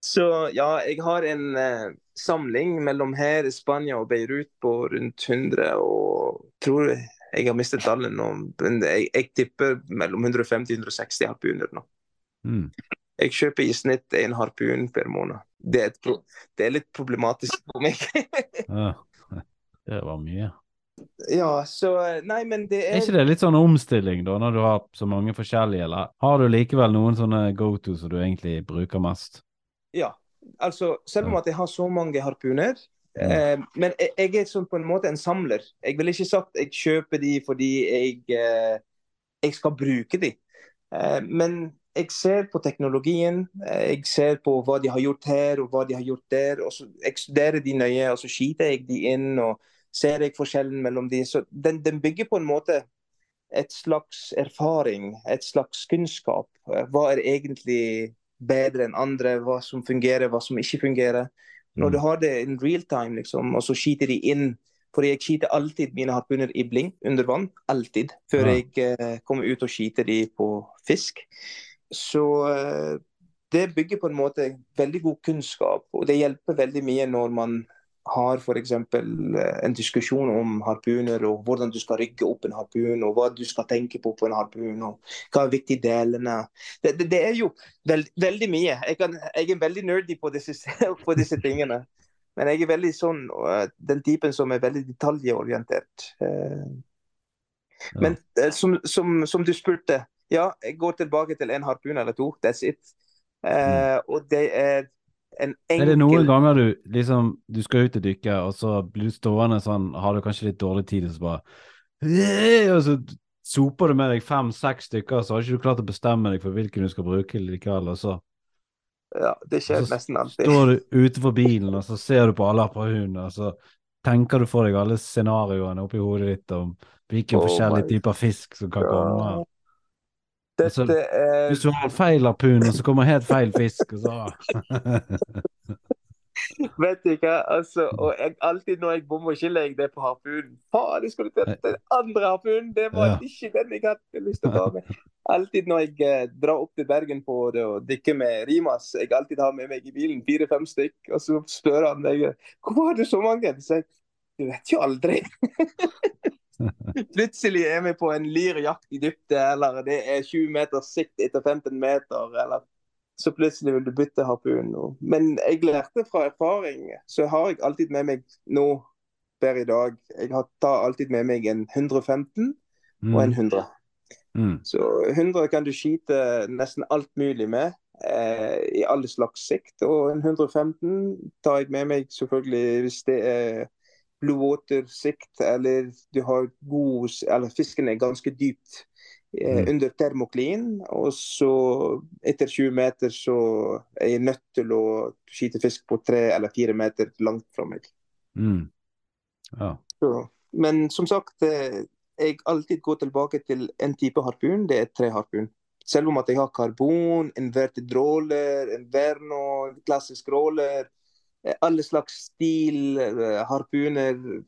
Speaker 1: Så ja, jeg har en uh, samling mellom her, i Spania og Beirut på rundt 100 og tror jeg har mistet tallet nå, men jeg, jeg tipper mellom 150 og 160 harpuner nå.
Speaker 2: Mm.
Speaker 1: Jeg kjøper i snitt en harpun per måned. Det er, det er litt problematisk for meg.
Speaker 2: Ja. Det var mye.
Speaker 1: ja, så Nei, men det
Speaker 2: Er
Speaker 1: er
Speaker 2: ikke det litt sånn omstilling, da, når du har så mange forskjellige, eller har du likevel noen sånne go-to som du egentlig bruker mest?
Speaker 1: Ja. Altså, selv om at jeg har så mange harpuner eh, Men jeg, jeg er sånn på en måte en samler. Jeg vil ikke sagt jeg kjøper de fordi jeg, eh, jeg skal bruke de. Eh, men jeg ser på teknologien, eh, jeg ser på hva de har gjort her og hva de har gjort der. og så Jeg studerer de nøye, og så skiter jeg de inn og ser jeg forskjellen mellom de. Så den, den bygger på en måte et slags erfaring, et slags kunnskap. Eh, Hva er egentlig bedre enn andre, hva som fungerer, hva som ikke fungerer. Når
Speaker 2: Mm.
Speaker 1: du har det in real time, liksom, og så skyter de inn For jeg skyter alltid mine harpuner i blink under vann. Alltid. Før
Speaker 2: Ja.
Speaker 1: jeg eh, kommer ut og skyter de på fisk. Så eh, det bygger på en måte veldig god kunnskap, og det hjelper veldig mye når man har f.eks. en diskusjon om harpuner og hvordan du skal rygge opp en harpun, og hva du skal tenke på på en harpun, og hva er viktige delene. Det, det, det er jo veld, veldig mye. Jeg, kan, jeg er veldig nerdy på disse, på disse tingene. Men jeg er veldig sånn uh, den typen som er veldig detaljorientert. Uh,
Speaker 2: Ja.
Speaker 1: Men uh, som, som, som, du spurte, ja, jeg går tilbake til en harpun eller to. That's it. Uh,
Speaker 2: Mm.
Speaker 1: Og det er en
Speaker 2: Er det noen ganger du liksom Du skal ut og dykke, og så blir du stående sånn, har du kanskje litt dårlig tid, og så bare Og så soper du med deg fem-seks stykker, så har ikke du klart å bestemme deg for hvilken du skal bruke likevel, og så
Speaker 1: Ja, det skjer nesten alltid.
Speaker 2: står du utenfor bilen, og så ser du på alle harpunene, og så tenker du for deg alle scenarioene oppi hodet ditt om hvilke
Speaker 1: Oh
Speaker 2: forskjellige typer fisk som kan komme. Altså,
Speaker 1: er
Speaker 2: Hvis du har feil harpun, og så kommer helt feil fisk, og så
Speaker 1: Vet du hva, altså, og jeg, alltid når jeg bommer, skiller jeg det på harpunen. Faen, jeg skulle tatt den andre harpunen! Det var
Speaker 2: Ja.
Speaker 1: ikke den jeg hadde lyst til å ta med. Alltid når jeg eh, drar opp til Bergen på det og dykker med Rimas, jeg alltid har med meg i bilen fire-fem stykk, og så spør han meg hvorfor har du så mange? Så jeg du vet jo aldri. Plutselig er vi på en lyrjakt i dypte, eller det er 20 meter sikt etter 15 meter, eller så plutselig vil du bytte harpun. Men jeg lærte fra erfaring, så har jeg alltid med meg nå per i dag Jeg har tar alltid med meg en 115 og en 100.
Speaker 2: mm.
Speaker 1: Så 100 kan du skyte nesten alt mulig med. Eh, I alle slags sikt. Og en 115 tar jeg med meg selvfølgelig hvis det er blue water-sikt, eller du har god Eller fisken er ganske dypt eh,
Speaker 2: Mm.
Speaker 1: under termoklin. Og så etter 20 meter så er jeg nødt til å skyte fisk på tre eller fire meter langt fra meg.
Speaker 2: Mm. Ja.
Speaker 1: Så, men som sagt, eh, jeg alltid går tilbake til en type harpun. Det er treharpun. Selv om at jeg har karbon, inverted roller, en verno, klassisk roller, alle slags stil, eh, harpuner,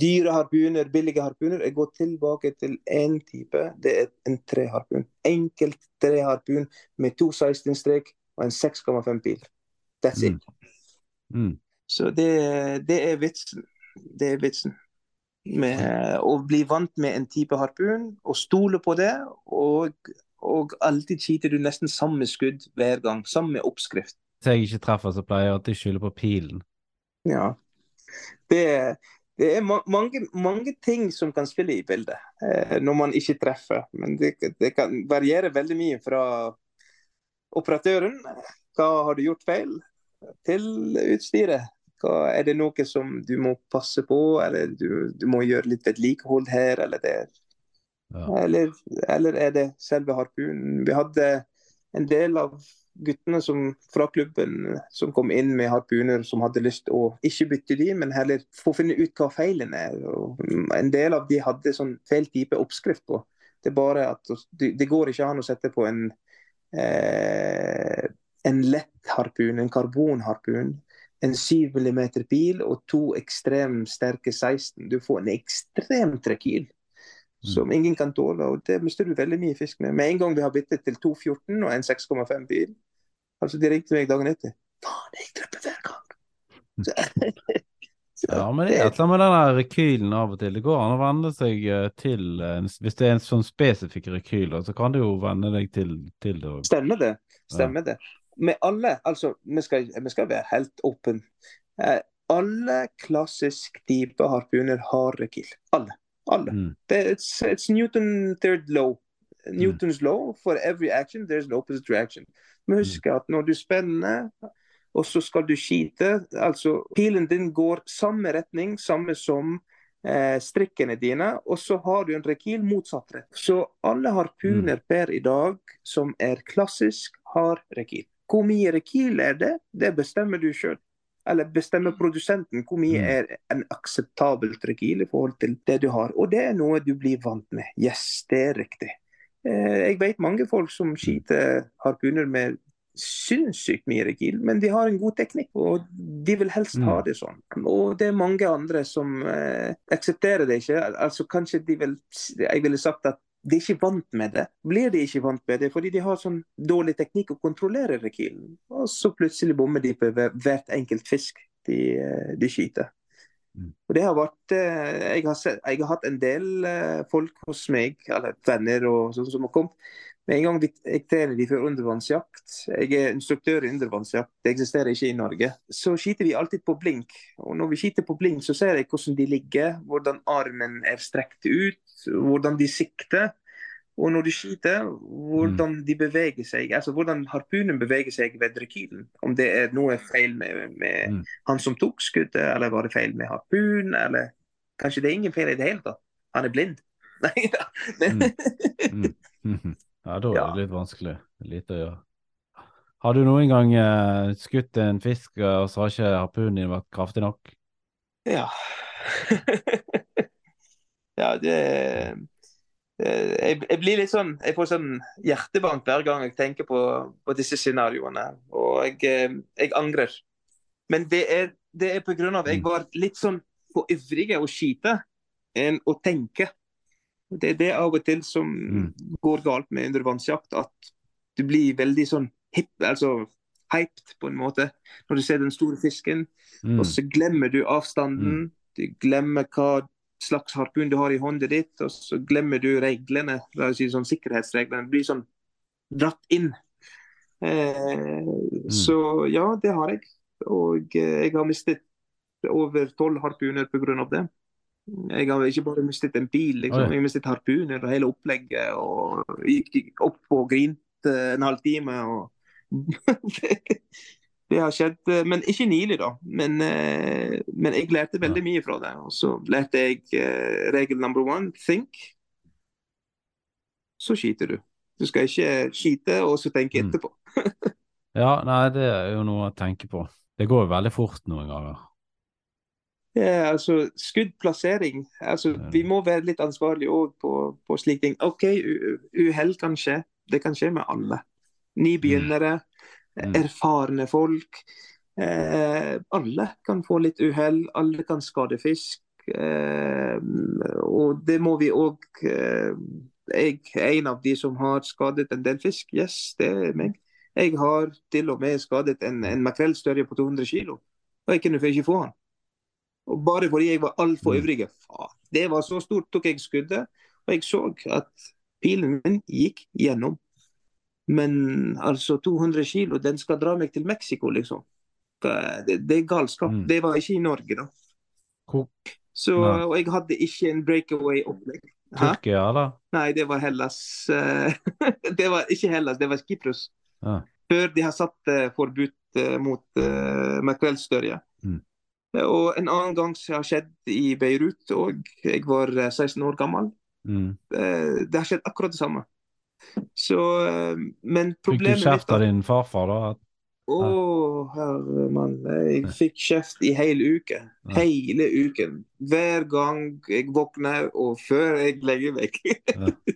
Speaker 1: dyre harpuner, billige harpuner. Jeg går tilbake til én type. Det er en treharpun. Enkelt treharpun med to 16-strek og en 6,5 pil. That's it.
Speaker 2: Mm. Mm.
Speaker 1: Så det, det er vitsen. Det er vitsen. Med å bli vant med en type harpun og stole på det. Og, og alltid skyter du nesten samme skudd hver gang. Samme oppskrift.
Speaker 2: Hvis jeg ikke treffer, så pleier jeg alltid å skylde på pilen.
Speaker 1: Ja. Det, det er ma mange, mange ting som kan spille i bildet eh, når man ikke treffer. Men det, det kan variere veldig mye fra operatøren. Hva har du gjort feil? Til utstyret. Hva, er det noe som du må passe på, eller du, du må gjøre litt vedlikehold her eller der?
Speaker 2: Ja.
Speaker 1: Eller, eller er det selve harpunen? Vi hadde en del av guttene som, fra klubben som kom inn med harpuner som hadde lyst å ikke bytte de, men heller få finne ut hva feilen er. Og en del av de hadde sånn feil type oppskrift på. Det er bare at det, de går ikke an å sette på en eh, en lett harpun, en karbonharpun, en 7 mm pil og to ekstremt sterke 16. Du får en ekstrem rekyl som ingen kan tåle. og Det mister du veldig mye fisk med. Med en gang vi har byttet til 2,14 og en 6,5 bil, altså de ringte meg dagen etter. Faen, jeg treffer hver gang! Så, så,
Speaker 2: Ja, men det er et eller annet med den der rekylen av og til. Det går an å venne seg eh, til en, Hvis det er en sånn spesifikk rekyl, så kan du jo venne deg til, til det.
Speaker 1: Stemmer det. Stemmer det. Med alle, altså, vi skal, vi skal være helt åpne. Eh, alle klassisk type harpuner har rekyl. Alle. Alle.
Speaker 2: Mm.
Speaker 1: Det, it's, it's Newton third law. Newtons law. For every action, there's an opposite reaction. Men husk at når du spenner, og så skal du skyte altså Pilen din går samme retning, samme som eh, strikkene dine, og så har du en rekyl motsatt rett. Så alle harpuner per i dag som er klassisk, har rekyl. Hvor mye rekyl er det? Det bestemmer du sjøl. Eller bestemmer produsenten hvor mye
Speaker 2: Mm.
Speaker 1: er en akseptabelt rekyl i forhold til det du har. Og det er noe du blir vant med. Yes, det er riktig. Eh, Jeg vet mange folk som skyter harpuner med sinnssykt mye rekyl, men de har en god teknikk, og de vil helst ha
Speaker 2: Mm.
Speaker 1: det sånn. Og det er mange andre som eh, aksepterer det ikke. Altså kanskje de vil Jeg ville sagt at de er ikke vant med det. Blir de ikke vant med det fordi de har sånn dårlig teknikk å kontrollere rekylen, og så plutselig bommer de på hvert enkelt fisk de, eh, de skyter.
Speaker 2: Mm.
Speaker 1: Og det har vært, eh, jeg, har sett, jeg har hatt en del eh, folk hos meg, eller venner og sånn som har kommet. Med en gang jeg trener de for undervannsjakt, jeg er instruktør i undervannsjakt, det eksisterer ikke i Norge, så skyter vi alltid på blink. Og når vi skyter på blink, så ser jeg hvordan de ligger, hvordan armen er strekt ut, hvordan de sikter. Og når du skyter, hvordan de beveger seg, altså hvordan harpunen beveger seg ved rekylen. Om det er noe feil med, med
Speaker 2: Mm.
Speaker 1: han som tok skuddet, eller var det feil med harpunen, eller kanskje det er ingen feil i det hele tatt. Han er blind. Nei da.
Speaker 2: Mm. Mm. Ja, da er
Speaker 1: Ja.
Speaker 2: det litt vanskelig. Lite å gjøre. Har du noen gang eh, skutt en fisk, eh, og så har ikke harpunen din vært kraftig nok?
Speaker 1: Ja. ja, det jeg, jeg blir litt sånn Jeg får sånn hjertebank hver gang jeg tenker på, på disse scenarioene. Og jeg, eh, jeg angrer. Men det er, det er på av at jeg var litt sånn for ivrig å skyte enn å tenke. Det er det av og til som
Speaker 2: Mm.
Speaker 1: går galt med undervannsjakt. At du blir veldig sånn hip, altså hyped på en måte når du ser den store fisken.
Speaker 2: Mm.
Speaker 1: Og så glemmer du avstanden. Du glemmer hva slags harpun du har i hånda ditt, og så glemmer du reglene. Si sånn sikkerhetsreglene. Du blir sånn dratt inn. Eh, Så ja, det har jeg. Og eh, jeg har mistet over tolv harpuner pga. det. Jeg har ikke bare mistet en bil, liksom. Jeg har mistet harpuner og hele opplegget. Og gikk opp og grinte en halvtime. og det, har skjedd, eh, men ikke nylig, da. Men, eh, men jeg lærte veldig mye fra det. Og så lærte jeg uh, regel number one think. Så skyter du. Du skal ikke skyte og så tenke
Speaker 2: Mm.
Speaker 1: etterpå.
Speaker 2: Ja, nei, det er jo noe å tenke på. Det går jo veldig fort noen ganger.
Speaker 1: Ja, altså Skuddplassering. altså
Speaker 2: Ja.
Speaker 1: Vi må være litt ansvarlige òg på, på slike ting. OK, uhell kan skje. Det kan skje med alle. Nybegynnere,
Speaker 2: Mm.
Speaker 1: Erfarne folk. Eh, alle kan få litt uhell. Alle kan skade fisk. Eh, og det må vi òg eh, Jeg er en av de som har skadet en del fisk. Yes, det er meg. Jeg har til og med skadet en, en makrellstørje på 200 kg. Og jeg kunne ikke få han. Og bare fordi jeg var altfor
Speaker 2: Mm.
Speaker 1: ivrig. Det var så stort, tok jeg skuddet. Og jeg så at pilen min gikk gjennom. Men altså 200 kilo, den skal dra meg til Mexico, liksom. Det, det er galskap.
Speaker 2: Mm.
Speaker 1: Det var ikke i Norge, da.
Speaker 2: Kok.
Speaker 1: Så, og jeg hadde ikke en breakaway-opplegg.
Speaker 2: Tyrkia, da?
Speaker 1: Nei, det var Hellas. eh, det var ikke Hellas, det var Kypros.
Speaker 2: Ja.
Speaker 1: Før de har satt forbudt forbud eh, mot uh, makrellstørje.
Speaker 2: Mm.
Speaker 1: Og en annen gang som har skjedd i Beirut, og jeg var eh, 16 år gammel.
Speaker 2: Mm.
Speaker 1: Eh, det har skjedd akkurat det samme. Så, Men problemet mitt
Speaker 2: Fikk du kjeft av din farfar, da? At,
Speaker 1: Å, herre mann. Jeg fikk kjeft i hele uke. Hele uken. Hver gang jeg våkner og før jeg legger meg.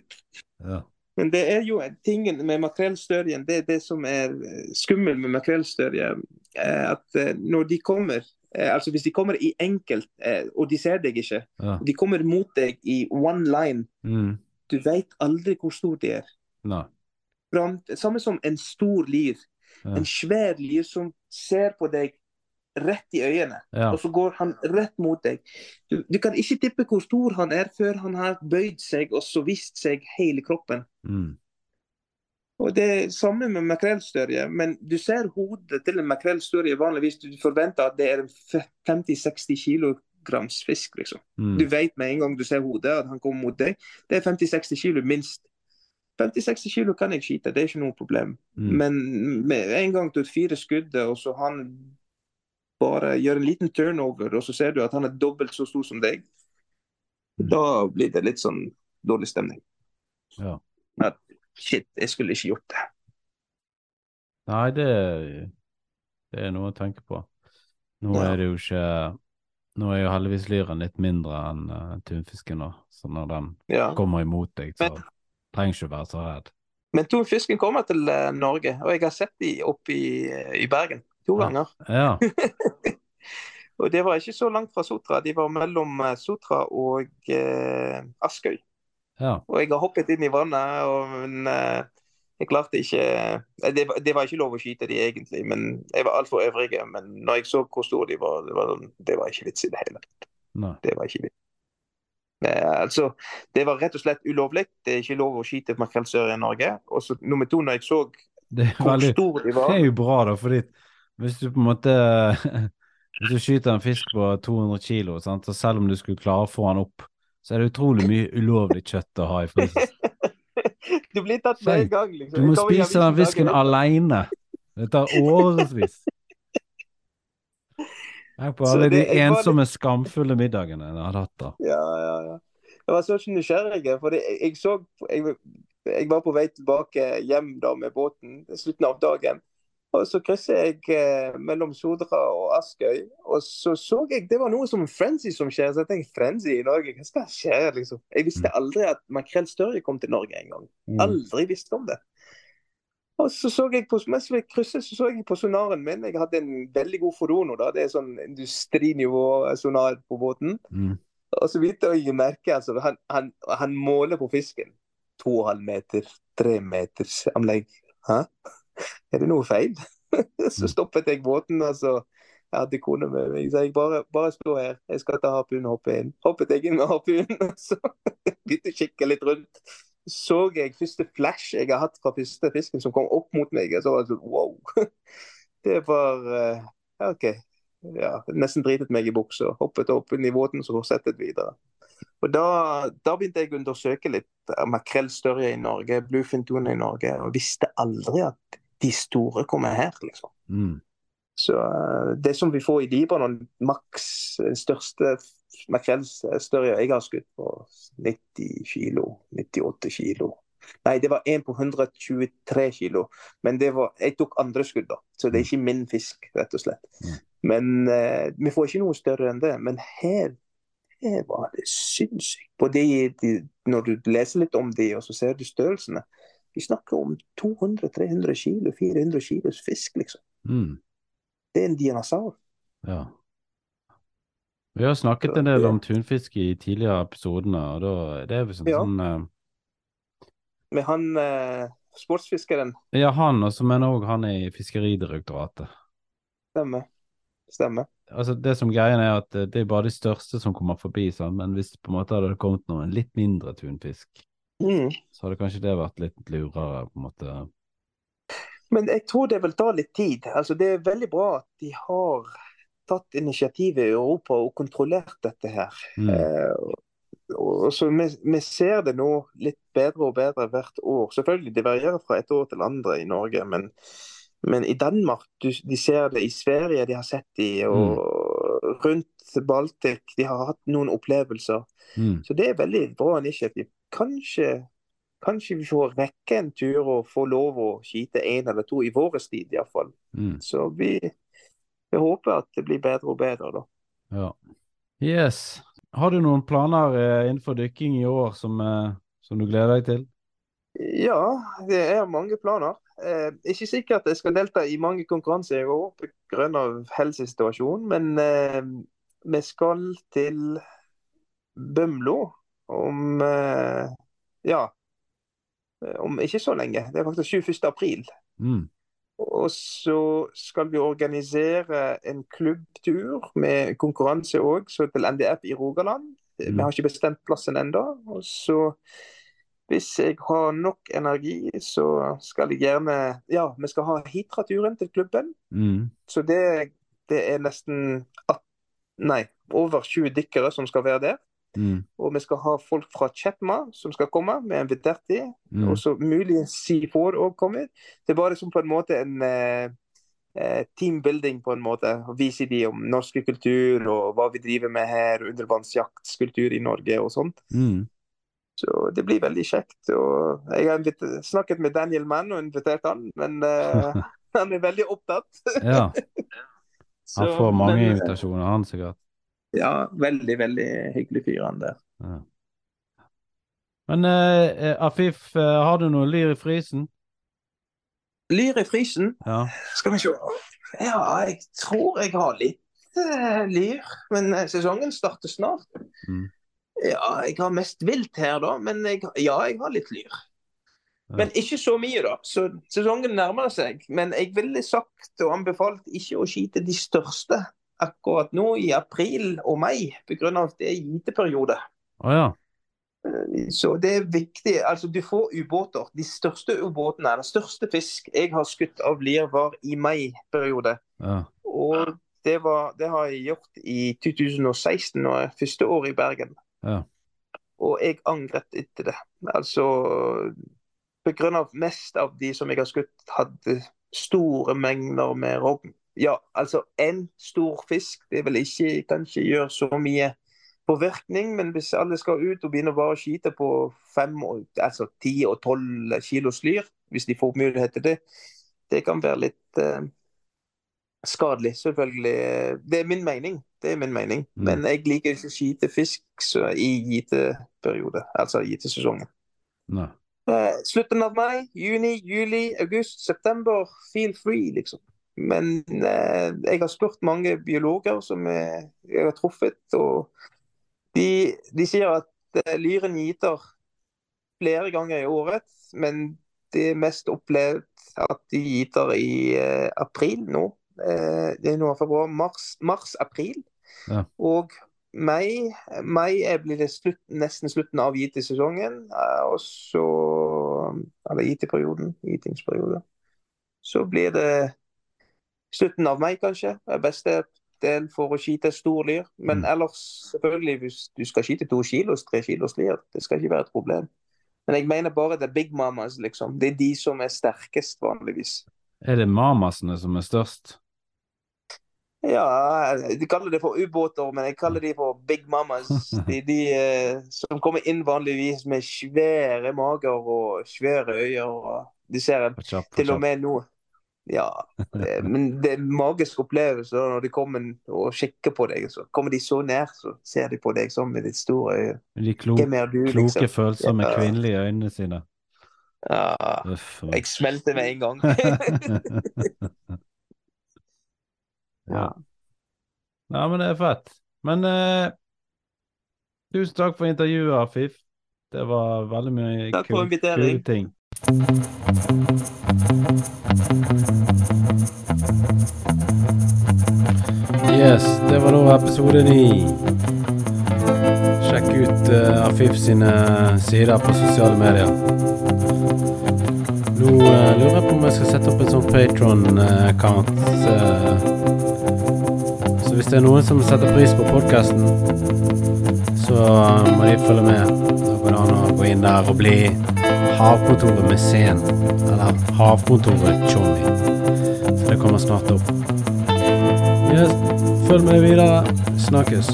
Speaker 2: ja.
Speaker 1: Men det er jo tingen med makrellstørjen, det er det som er eh, skummelt med makrellstørje. eh, At eh, når de kommer, eh, altså hvis de kommer i enkelt, eh, og de ser deg ikke,
Speaker 2: ja.
Speaker 1: de kommer mot deg i one line,
Speaker 2: Mm.
Speaker 1: Du vet aldri hvor stor de er.
Speaker 2: Nei.
Speaker 1: Samme som en stor lyr.
Speaker 2: Ja.
Speaker 1: En svær lyr som ser på deg rett i øynene,
Speaker 2: Ja.
Speaker 1: og så går han rett mot deg. Du, du kan ikke tippe hvor stor han er før han har bøyd seg og så vist seg hele kroppen.
Speaker 2: Mm.
Speaker 1: Og Det er samme med makrellstørje, men du ser hodet til en makrellstørje vanligvis. Du forventer at det er en fe- 50-60 fisk. liksom.
Speaker 2: Mm.
Speaker 1: Du vet med en gang du ser hodet at han kommer mot deg. Det er 50-60 kilo minst. 50-60 kilo kan jeg skyte, det er ikke noe problem.
Speaker 2: Mm.
Speaker 1: Men med en gang du fyrer skuddet, og så han bare gjør en liten turnover, og så ser du at han er dobbelt så stor som deg,
Speaker 2: Mm.
Speaker 1: da blir det litt sånn dårlig stemning.
Speaker 2: Ja.
Speaker 1: At shit, jeg skulle ikke gjort det.
Speaker 2: Nei, det, det er noe å tenke på. Nå
Speaker 1: Ja.
Speaker 2: er det jo ikke Nå er jo heldigvis lyren litt mindre enn uh, tunfisken, nå, Så når den
Speaker 1: Ja.
Speaker 2: kommer imot deg, så
Speaker 1: Men-
Speaker 2: trenger ikke være så redd.
Speaker 1: Men tunfisken kommer til uh, Norge, og jeg har sett de oppe i, i Bergen to ganger.
Speaker 2: Ja.
Speaker 1: Og det var ikke så langt fra Sotra. De var mellom eh, Sotra og uh, Askøy.
Speaker 2: ja.
Speaker 1: Og jeg har hoppet inn i vannet, og, men eh, jeg klarte ikke det, var- det var ikke lov å skyte de egentlig, men jeg var altfor øvrig. Men når jeg så hvor store de var, det var, sånn- det var ikke vits i det hele.
Speaker 2: tatt.
Speaker 1: Det var ikke vits. Eh, altså, det var rett og slett ulovlig. Det er ikke lov å skyte makrellstørje i Norge. Og så nummer to, når jeg så
Speaker 2: Det
Speaker 1: hvor
Speaker 2: veldig
Speaker 1: store de
Speaker 2: Det er jo bra, da, fordi hvis du på en måte Hvis du skyter en fisk på 200 kilo, sant, og selv om du skulle klare å få den opp, så er det utrolig mye ulovlig kjøtt å ha i frysen.
Speaker 1: Du blir tatt med en gang, liksom.
Speaker 2: Du må spise den fisken
Speaker 1: alene.
Speaker 2: aleine. Det tar årevis. Tenk på alle de
Speaker 1: det- de ensomme,
Speaker 2: ensomme, skamfulle middagene jeg hadde hatt da.
Speaker 1: Ja, ja, ja. Jeg var så nysgjerrig, for jeg, jeg så jeg, jeg var på vei tilbake hjem da med båten slutten av dagen. Og så krysser jeg eh, mellom Sodra og Askøy, og så så jeg det var noe som frenzy som skjer. Så jeg tenkte frenzy i Norge, hva skal skje? liksom? Jeg visste aldri at makrell større kom til Norge engang.
Speaker 2: Mm.
Speaker 1: Aldri visste om det. Og så så jeg på, mens vi krysset, så så jeg på sonaren min. Jeg hadde en veldig god Forono. da, Det er sånn industrinivå sonar på båten.
Speaker 2: Mm.
Speaker 1: Og så vidt jeg merker, altså, han, han, han måler på fisken. To og en halv meter, tre meters anlegg. Hæ? Er det noe feil? så stoppet jeg båten, og så jeg hadde kone med meg. Så jeg bare, bare stå her, jeg skal ta harpunen og hoppe inn. Hoppet jeg inn med harpunen, og så begynte å kikke litt rundt. Så jeg første flash jeg har hatt fra første fisken som kom opp mot meg. Og så var det sånn wow. Det var eh, ja, OK. Ja, nesten dritet meg i buksa. Hoppet opp inn i båten, så fortsettet videre. Og da, da begynte jeg å undersøke litt makrell større i Norge, bluefin tuna i Norge, og visste aldri at de store kommer her, liksom.
Speaker 2: Mm.
Speaker 1: Så eh, det som vi får i Libanon, maks den største makrellstørja jeg har skutt på 90 kilo, 98 kilo. Nei, det var en på 123 kilo, men det var, jeg tok andre skudd da, så det er ikke min fisk, rett og slett.
Speaker 2: Mm.
Speaker 1: Men uh, vi får ikke noe større enn det. Men her, her var det sinnssykt. Når du leser litt om de, og så ser du størrelsene. Vi snakker om 200-300 kilo, 400 kilos fisk, liksom.
Speaker 2: Mm.
Speaker 1: Det er en dinosaur.
Speaker 2: Ja. Vi har snakket en del om tunfisk i tidligere episodene, og da det er sånn,
Speaker 1: Ja.
Speaker 2: sånn uh...
Speaker 1: Med han uh, sportsfiskeren.
Speaker 2: Ja, han, og så mener òg han i Fiskeridirektoratet.
Speaker 1: Stemmer. Stemmer.
Speaker 2: Altså, det som greien er at eh, det er bare de største som kommer forbi, sånn, men hvis det på en måte hadde kommet noen litt mindre tunfisk,
Speaker 1: Mm.
Speaker 2: så hadde kanskje det vært litt lurere, på en måte.
Speaker 1: Men jeg tror det vil ta litt tid. Altså, det er veldig bra at de har tatt initiativet i Europa og kontrollert dette her.
Speaker 2: Mm.
Speaker 1: Eh, og- så vi, vi ser det nå litt bedre og bedre hvert år. Selvfølgelig, det varierer fra et år til andre i Norge, men, men i Danmark du, De ser det i Sverige, de har sett de, og rundt Baltic. De har hatt noen opplevelser.
Speaker 2: Mm.
Speaker 1: Så det er veldig bra initiativ. Kanskje, kanskje vi får rekke en tur og få lov å skyte én eller to i vår tid iallfall.
Speaker 2: Mm.
Speaker 1: Så vi, vi håper at det blir bedre og bedre, da.
Speaker 2: Ja. Yes. Har du noen planer eh, innenfor dykking i år som, eh, som du gleder deg til?
Speaker 1: Ja, det er mange planer. Eh, ikke sikkert at jeg skal delta i mange konkurranser i år pga. helsesituasjonen, men eh, vi skal til Bømlo om eh, ja, om ikke så lenge. Det er faktisk 21. april.
Speaker 2: Mm.
Speaker 1: Og så skal vi organisere en klubbtur med konkurranse òg, så til NDF i Rogaland.
Speaker 2: Mm.
Speaker 1: Vi har ikke bestemt plassen ennå. Og så, hvis jeg har nok energi, så skal jeg gjerne Ja, vi skal ha Hitra-turen til klubben.
Speaker 2: Mm.
Speaker 1: Så det, det er nesten at, Nei, over 20 dykkere som skal være der.
Speaker 2: Mm.
Speaker 1: Og vi skal ha folk fra Chetma som skal komme, vi en invitert de.
Speaker 2: Mm.
Speaker 1: Og så muligens C4 òg kommer. Det er bare som på en måte en eh, eh, teambuilding, på en måte. Å vise de om norske kultur og hva vi driver med her, undervannsjaktskultur i Norge og sånt.
Speaker 2: Mm.
Speaker 1: Så det blir veldig kjekt. Og jeg har snakket med Daniel Mann og invitert han, men uh, han er veldig opptatt.
Speaker 2: Ja, han får mange
Speaker 1: men, eh,
Speaker 2: invitasjoner, han sikkert.
Speaker 1: Ja, veldig, veldig hyggelig fyr han der.
Speaker 2: Ja. Men eh, eh, Afif, eh, har du noe lyr i frysen?
Speaker 1: Lyr i frysen.
Speaker 2: Ja.
Speaker 1: Skal vi se. Ja, jeg tror jeg har litt eh, lyr. Men eh, sesongen starter snart.
Speaker 2: Mm.
Speaker 1: Ja, jeg har mest vilt her, da. Men jeg, ja, jeg har litt lyr.
Speaker 2: Ja.
Speaker 1: Men ikke så mye, da. Så sesongen nærmer seg. Men jeg ville sagt og anbefalt ikke å skyte de største akkurat nå i april og mai, pga. at det er gyteperiode.
Speaker 2: Oh, ja.
Speaker 1: Så det er viktig. Altså, du får ubåter. De største ubåtene, den største fisk jeg har skutt av lir, var i mai-periode.
Speaker 2: ja.
Speaker 1: Og det, var, det har jeg gjort i 2016, når første år i Bergen.
Speaker 2: Ja.
Speaker 1: Og jeg angret etter det. Altså av mest av de som jeg har skutt, hadde store mengder med rogn. Ja, altså én stor fisk det vil ikke kanskje gjøre så mye påvirkning, men hvis alle skal ut og begynner bare å skyte på fem, altså ti og tolv kilos lyr, hvis de får mulighet til det, det kan være litt uh, skadelig, selvfølgelig. Det er min mening. Det er min mening. Mm. Men jeg liker ikke å skyte fisk i gyteperiode, altså gytesesongen.
Speaker 2: No.
Speaker 1: Uh, slutten av mai, juni, juli, august, september, feel free, liksom. Men eh, jeg har spurt mange biologer som jeg, jeg har truffet, og de, de sier at eh, lyren gyter flere ganger i året, men det er mest opplevd at de gyter i eh, april nå. det er nå februar, mars-april.
Speaker 2: Mars, ja.
Speaker 1: Og mai, mai blir det slutt, nesten slutten av gytesesongen. og så Eller gyteperioden. Gytingsperiode. Så blir det slutten av mai, kanskje. er beste del for å skyte stor lyr. Men mm. ellers, selvfølgelig, hvis du skal skyte to kilos, tre kilos lyr, det skal ikke være et problem. Men jeg mener bare det er big mamas, liksom. Det er de som er sterkest, vanligvis.
Speaker 2: Er det mamasene som er størst?
Speaker 1: Ja, de kaller det for ubåter, men jeg kaller de for big mamas. De, de eh, som kommer inn vanligvis med svære mager og svære øyne. Og de ser til og med nå ja, men det er en magisk opplevelse når de kommer og kikker på deg. Så kommer de så nær, så ser de på deg sånn med ditt store øye.
Speaker 2: De klo du, kloke, liksom. følsomme ja. kvinnelige øynene sine.
Speaker 1: Ja, Uff, jeg smelter med en gang.
Speaker 2: ja. ja, men det er fett. Men eh, tusen takk for intervjuet, Afif. Det var veldig mye kule ting. Yes, det var da episode ni. Sjekk ut uh, Afif sine sider på sosiale medier. Nå uh, lurer jeg på om jeg skal sette opp en sånn Patron-account. Uh, så hvis det er noen som setter pris på podkasten, så må de følge med. Da går det an å gå inn der og bli Havkontoret med scen. Eller Havkontoret Tjommi. Så det kommer snart opp. Yes. Følg med videre. Snakkes.